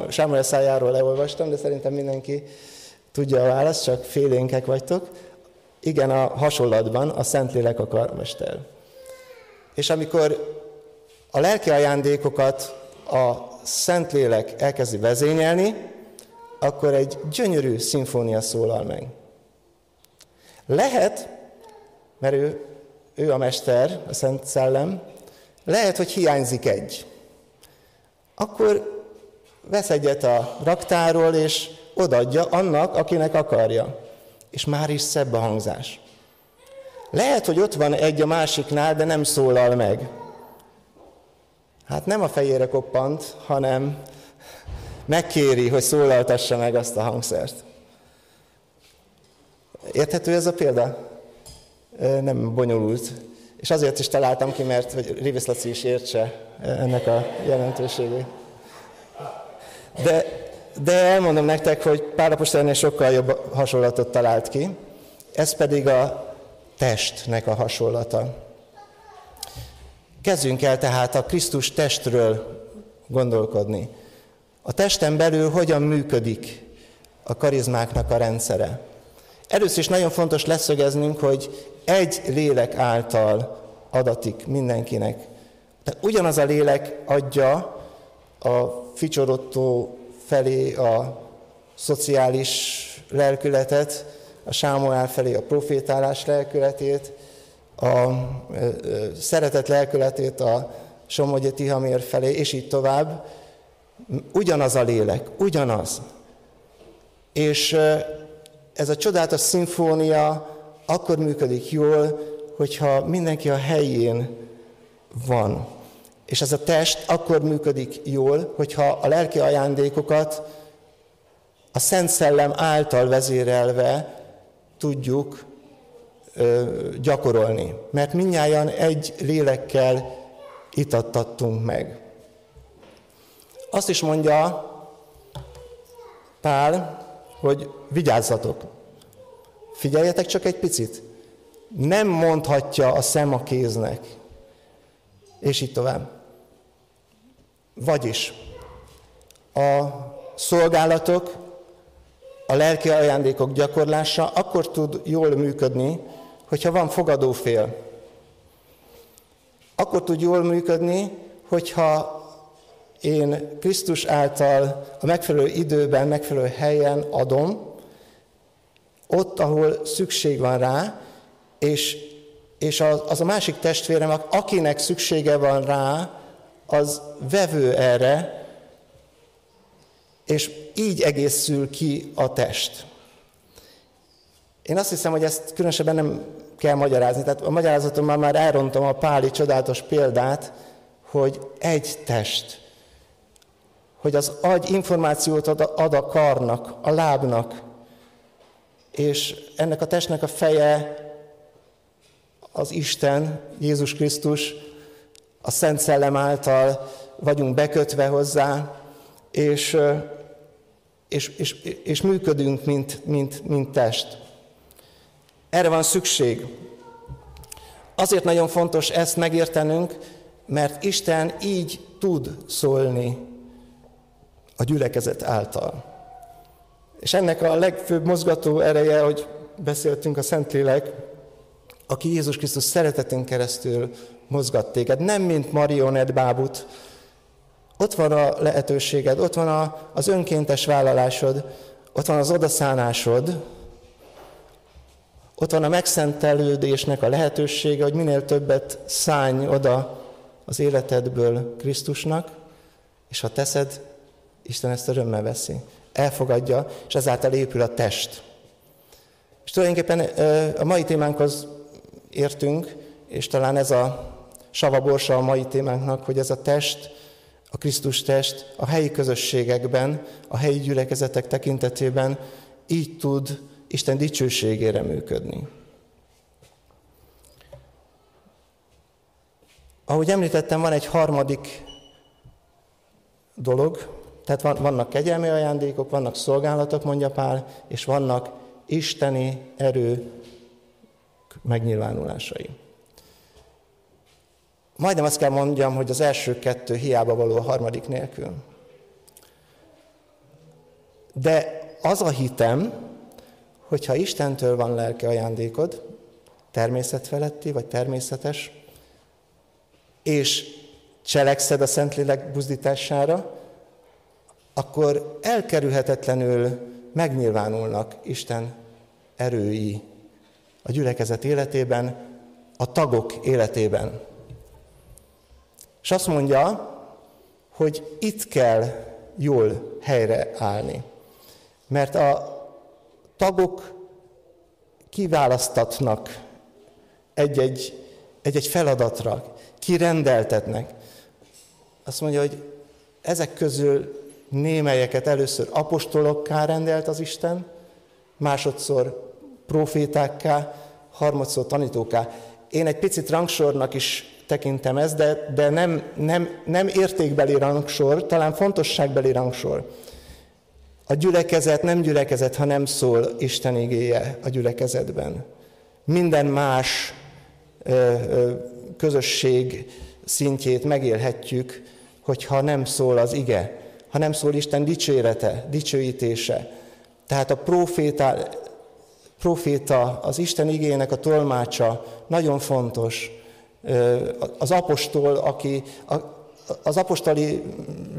Sámuel szájáról leolvastam, de szerintem mindenki tudja a választ, csak félénkek vagytok. Igen, a hasonlatban a Szentlélek a karmester. És amikor a lelki ajándékokat a Szentlélek elkezdi vezényelni, akkor egy gyönyörű szimfónia szólal meg. Lehet, mert ő, ő a mester, a Szent Szellem, lehet, hogy hiányzik egy. Akkor vesz egyet a raktáról, és odadja annak, akinek akarja. És már is szebb a hangzás. Lehet, hogy ott van egy a másiknál, de nem szólal meg. Hát nem a fejére koppant, hanem megkéri, hogy szólaltassa meg azt a hangszert. Érthető ez a példa? Nem bonyolult. És azért is találtam ki, mert hogy Rivis Laci is értse ennek a jelentőségét. De, de elmondom nektek, hogy Pálapostán sokkal jobb hasonlatot talált ki. Ez pedig a testnek a hasonlata. Kezdjünk el tehát a Krisztus testről gondolkodni. A testen belül hogyan működik a karizmáknak a rendszere. Először is nagyon fontos leszögeznünk, hogy egy lélek által adatik mindenkinek. Tehát ugyanaz a lélek adja a ficsorodtó felé a szociális lelkületet, a Sámuel felé a profétálás lelkületét, a szeretet lelkületét a Somogyi Tihamér felé, és így tovább. Ugyanaz a lélek, ugyanaz. És ez a csodálatos szimfónia akkor működik jól, hogyha mindenki a helyén van. És ez a test akkor működik jól, hogyha a lelki ajándékokat a Szent Szellem által vezérelve tudjuk ö, gyakorolni. Mert minnyáján egy lélekkel itattattunk meg. Azt is mondja Pál, hogy vigyázzatok. Figyeljetek csak egy picit. Nem mondhatja a szem a kéznek. És így tovább. Vagyis a szolgálatok, a lelki ajándékok gyakorlása akkor tud jól működni, hogyha van fogadófél. Akkor tud jól működni, hogyha én Krisztus által a megfelelő időben, megfelelő helyen adom, ott, ahol szükség van rá, és, és az, a másik testvérem, akinek szüksége van rá, az vevő erre, és így egészül ki a test. Én azt hiszem, hogy ezt különösebben nem kell magyarázni. Tehát a magyarázatommal már elrontom a Páli csodálatos példát, hogy egy test. Hogy az agy információt ad, ad a karnak, a lábnak, és ennek a testnek a feje az Isten, Jézus Krisztus, a Szent Szellem által vagyunk bekötve hozzá, és, és, és, és működünk, mint, mint, mint test. Erre van szükség. Azért nagyon fontos ezt megértenünk, mert Isten így tud szólni a gyülekezet által. És ennek a legfőbb mozgató ereje, hogy beszéltünk a Szentlélek, aki Jézus Krisztus szeretetén keresztül mozgat téged. Nem mint marionett bábut, ott van a lehetőséged, ott van a, az önkéntes vállalásod, ott van az odaszánásod, ott van a megszentelődésnek a lehetősége, hogy minél többet szállj oda az életedből Krisztusnak, és ha teszed, Isten ezt örömmel veszi. Elfogadja, és ezáltal épül a test. És tulajdonképpen a mai témánkhoz értünk, és talán ez a savaborsa a mai témánknak, hogy ez a test, a Krisztus test a helyi közösségekben, a helyi gyülekezetek tekintetében így tud Isten dicsőségére működni. Ahogy említettem, van egy harmadik dolog, tehát vannak kegyelmi ajándékok, vannak szolgálatok, mondja Pál, és vannak isteni erő megnyilvánulásai. Majdnem azt kell mondjam, hogy az első kettő hiába való a harmadik nélkül. De az a hitem, hogyha Istentől van lelke ajándékod, természetfeletti vagy természetes, és cselekszed a Szentlélek buzdítására, akkor elkerülhetetlenül megnyilvánulnak Isten erői a gyülekezet életében, a tagok életében. És azt mondja, hogy itt kell jól helyre állni. Mert a tagok kiválasztatnak egy-egy, egy-egy feladatra, kirendeltetnek. Azt mondja, hogy ezek közül némelyeket először apostolokká rendelt az Isten, másodszor profétákká, harmadszor tanítóká. Én egy picit rangsornak is tekintem ezt, de, de nem, nem, nem értékbeli rangsor, talán fontosságbeli rangsor. A gyülekezet nem gyülekezet, ha nem szól Isten igéje a gyülekezetben. Minden más ö, ö, közösség szintjét megélhetjük, hogyha nem szól az ige, ha nem szól Isten dicsérete, dicsőítése. Tehát a proféta, proféta az Isten igének a tolmácsa nagyon fontos, az apostol, aki az apostoli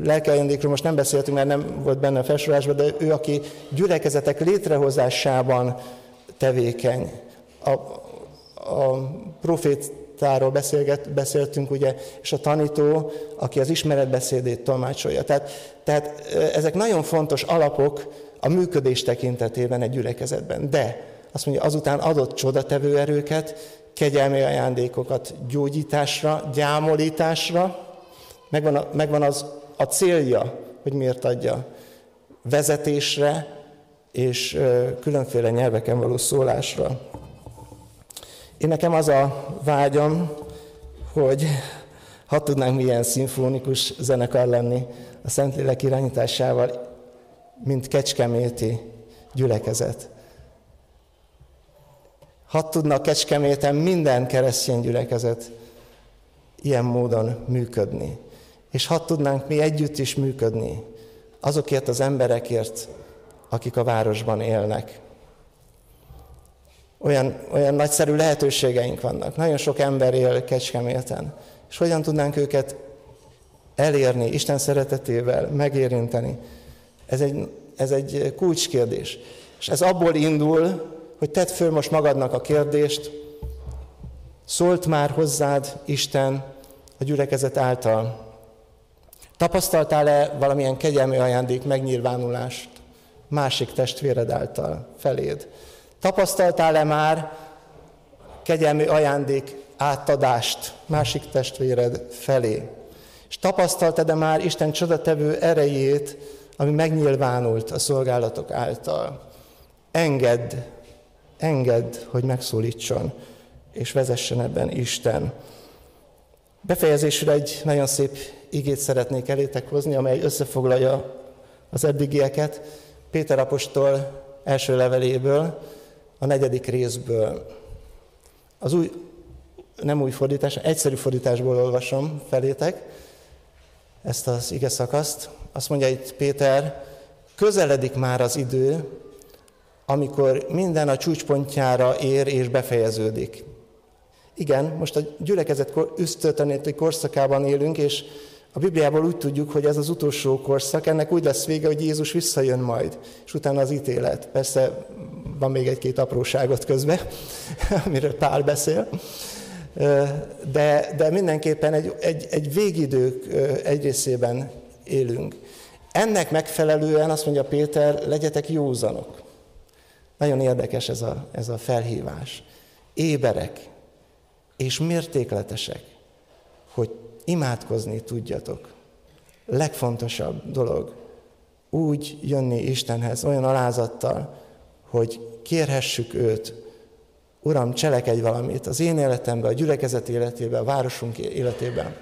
lelkeajándékról most nem beszéltünk, mert nem volt benne a felsorolásban, de ő, aki gyülekezetek létrehozásában tevékeny. A, a profétáról beszélget, beszéltünk, ugye, és a tanító, aki az ismeretbeszédét tolmácsolja. Tehát, tehát ezek nagyon fontos alapok a működés tekintetében egy gyülekezetben. De azt mondja, azután adott csodatevő erőket, kegyelmi ajándékokat gyógyításra, gyámolításra, megvan, a, megvan az a célja, hogy miért adja. Vezetésre, és különféle nyelveken való szólásra. Én nekem az a vágyam, hogy ha tudnánk milyen szimfonikus zenekar lenni a Szentlélek irányításával, mint Kecskeméti gyülekezet. Ha tudna Kecskeméten minden keresztény gyülekezet ilyen módon működni. És ha tudnánk mi együtt is működni azokért az emberekért, akik a városban élnek. Olyan, olyan nagyszerű lehetőségeink vannak. Nagyon sok ember él Kecskeméten. És hogyan tudnánk őket elérni Isten szeretetével, megérinteni? Ez egy, ez egy kulcskérdés. És ez abból indul, hogy tedd föl most magadnak a kérdést, szólt már hozzád Isten a gyülekezet által? Tapasztaltál-e valamilyen kegyelmi ajándék megnyilvánulást másik testvéred által feléd? Tapasztaltál-e már kegyelmi ajándék átadást másik testvéred felé? És tapasztaltad-e már Isten csodatevő erejét, ami megnyilvánult a szolgálatok által? Engedd, engedd, hogy megszólítson, és vezessen ebben Isten. Befejezésre egy nagyon szép igét szeretnék elétek hozni, amely összefoglalja az eddigieket. Péter apostol első leveléből, a negyedik részből. Az új, nem új fordítás, egyszerű fordításból olvasom felétek ezt az ige szakaszt. Azt mondja itt Péter, közeledik már az idő, amikor minden a csúcspontjára ér és befejeződik. Igen, most a gyülekezet üsztöltenéti korszakában élünk, és a Bibliából úgy tudjuk, hogy ez az utolsó korszak, ennek úgy lesz vége, hogy Jézus visszajön majd, és utána az ítélet. Persze van még egy-két apróságot közben, amiről Pál beszél, de, de mindenképpen egy, egy, egy végidők egy részében élünk. Ennek megfelelően azt mondja Péter, legyetek józanok. Nagyon érdekes ez a, ez a felhívás. Éberek, és mértékletesek, hogy imádkozni tudjatok. Legfontosabb dolog, úgy jönni Istenhez olyan alázattal, hogy kérhessük őt, Uram, cselekedj valamit az én életemben, a gyülekezet életében, a városunk életében.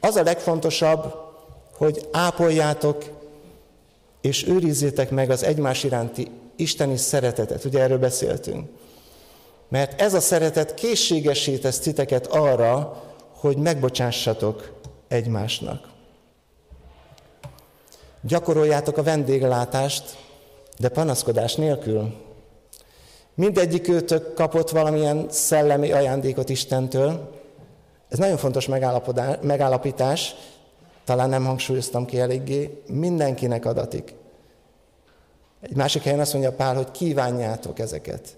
Az a legfontosabb, hogy ápoljátok és őrizzétek meg az egymás iránti isteni szeretetet. Ugye erről beszéltünk. Mert ez a szeretet készségesé tesz titeket arra, hogy megbocsássatok egymásnak. Gyakoroljátok a vendéglátást, de panaszkodás nélkül. Mindegyik őtök kapott valamilyen szellemi ajándékot Istentől. Ez nagyon fontos megállapítás, talán nem hangsúlyoztam ki eléggé, mindenkinek adatik. Egy másik helyen azt mondja Pál, hogy kívánjátok ezeket.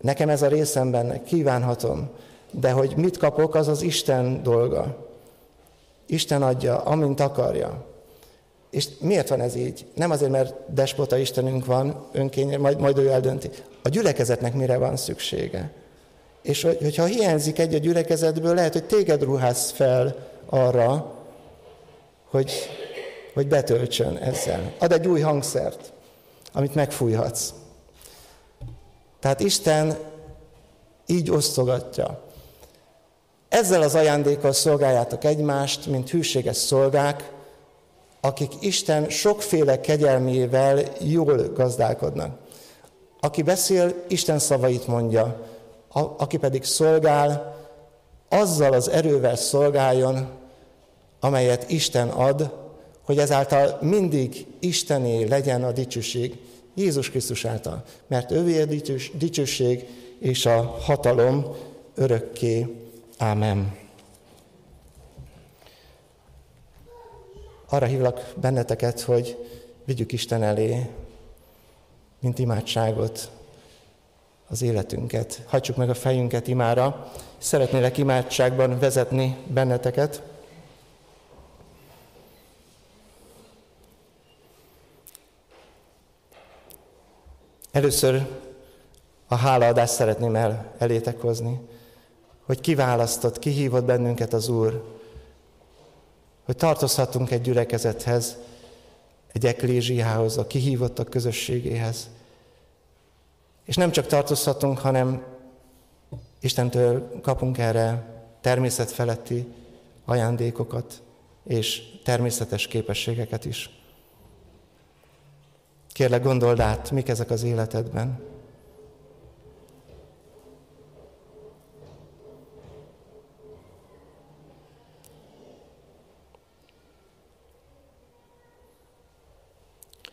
Nekem ez a részem benne, kívánhatom, de hogy mit kapok, az az Isten dolga. Isten adja, amint akarja. És miért van ez így? Nem azért, mert despota Istenünk van, önkénye, majd, majd ő eldönti. A gyülekezetnek mire van szüksége? És hogy, hogyha hiányzik egy a gyülekezetből, lehet, hogy téged ruház fel arra, hogy, hogy betöltsön ezzel. Ad egy új hangszert, amit megfújhatsz. Tehát Isten így osztogatja. Ezzel az ajándékkal szolgáljátok egymást, mint hűséges szolgák, akik Isten sokféle kegyelmével jól gazdálkodnak. Aki beszél, Isten szavait mondja, a, aki pedig szolgál, azzal az erővel szolgáljon, amelyet Isten ad, hogy ezáltal mindig Istené legyen a dicsőség, Jézus Krisztus által, mert ővé a dicsőség és a hatalom örökké. Ámen. Arra hívlak benneteket, hogy vigyük Isten elé, mint imádságot, az életünket. Hagyjuk meg a fejünket imára. Szeretnélek imádságban vezetni benneteket. Először a hálaadást szeretném el, elétek hozni, hogy kiválasztott, kihívott bennünket az Úr, hogy tartozhatunk egy gyülekezethez, egy eklésiához, a kihívottak közösségéhez. És nem csak tartozhatunk, hanem Istentől kapunk erre természetfeletti ajándékokat és természetes képességeket is. Kérlek, gondold át, mik ezek az életedben.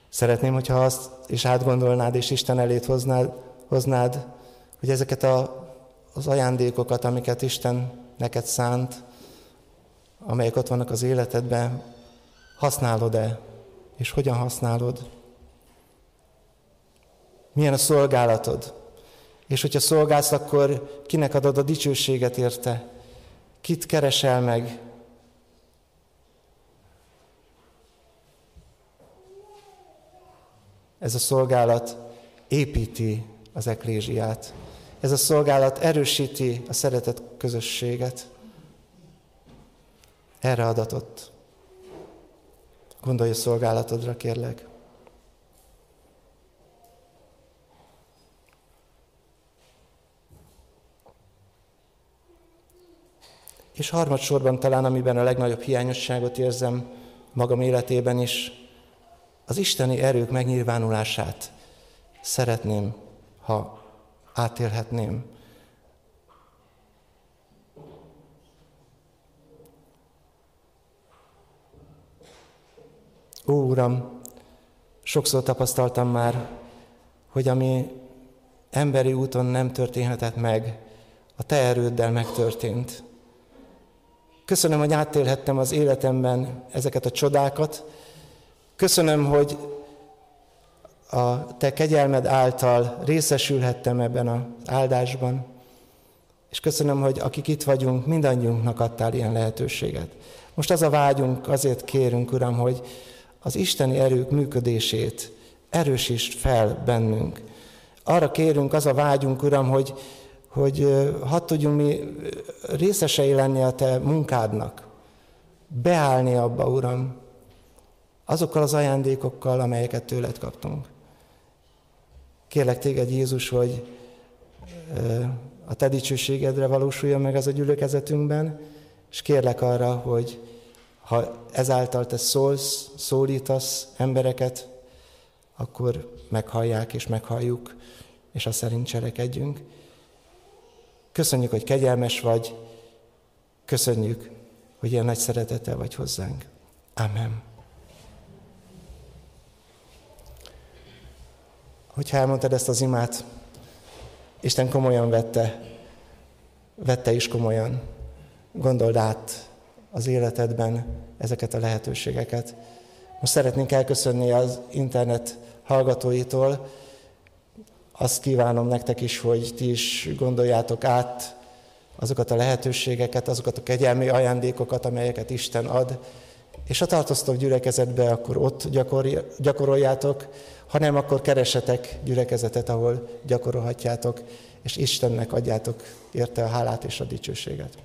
Szeretném, hogyha azt is átgondolnád, és Isten elét hoznád, hoznád hogy ezeket a, az ajándékokat, amiket Isten neked szánt, amelyek ott vannak az életedben, használod-e, és hogyan használod? Milyen a szolgálatod? És hogyha szolgálsz, akkor kinek adod a dicsőséget érte? Kit keresel meg? Ez a szolgálat építi az eklésiát. Ez a szolgálat erősíti a szeretet közösséget. Erre adatott. Gondolj a szolgálatodra, kérlek. És harmadsorban talán, amiben a legnagyobb hiányosságot érzem magam életében is, az isteni erők megnyilvánulását szeretném, ha átélhetném. Ó, Uram, sokszor tapasztaltam már, hogy ami emberi úton nem történhetett meg, a Te erőddel megtörtént. Köszönöm, hogy átélhettem az életemben ezeket a csodákat. Köszönöm, hogy a Te kegyelmed által részesülhettem ebben az áldásban. És köszönöm, hogy akik itt vagyunk, mindannyiunknak adtál ilyen lehetőséget. Most az a vágyunk, azért kérünk, Uram, hogy az isteni erők működését erősítsd fel bennünk. Arra kérünk, az a vágyunk, Uram, hogy, hogy hadd tudjunk mi részesei lenni a Te munkádnak, beállni abba, Uram, azokkal az ajándékokkal, amelyeket tőled kaptunk. Kérlek téged, Jézus, hogy a te dicsőségedre valósuljon meg az a gyülekezetünkben, és kérlek arra, hogy ha ezáltal te szólsz, szólítasz embereket, akkor meghallják és meghalljuk, és a szerint cselekedjünk. Köszönjük, hogy kegyelmes vagy, köszönjük, hogy ilyen nagy szeretete vagy hozzánk. Amen. Hogyha elmondtad ezt az imát, Isten komolyan vette, vette is komolyan. Gondold át az életedben ezeket a lehetőségeket. Most szeretnénk elköszönni az internet hallgatóitól. Azt kívánom nektek is, hogy ti is gondoljátok át azokat a lehetőségeket, azokat a kegyelmi ajándékokat, amelyeket Isten ad, és ha tartoztok gyülekezetbe, akkor ott gyakoroljátok, ha nem, akkor keresetek gyülekezetet, ahol gyakorolhatjátok, és Istennek adjátok érte a hálát és a dicsőséget.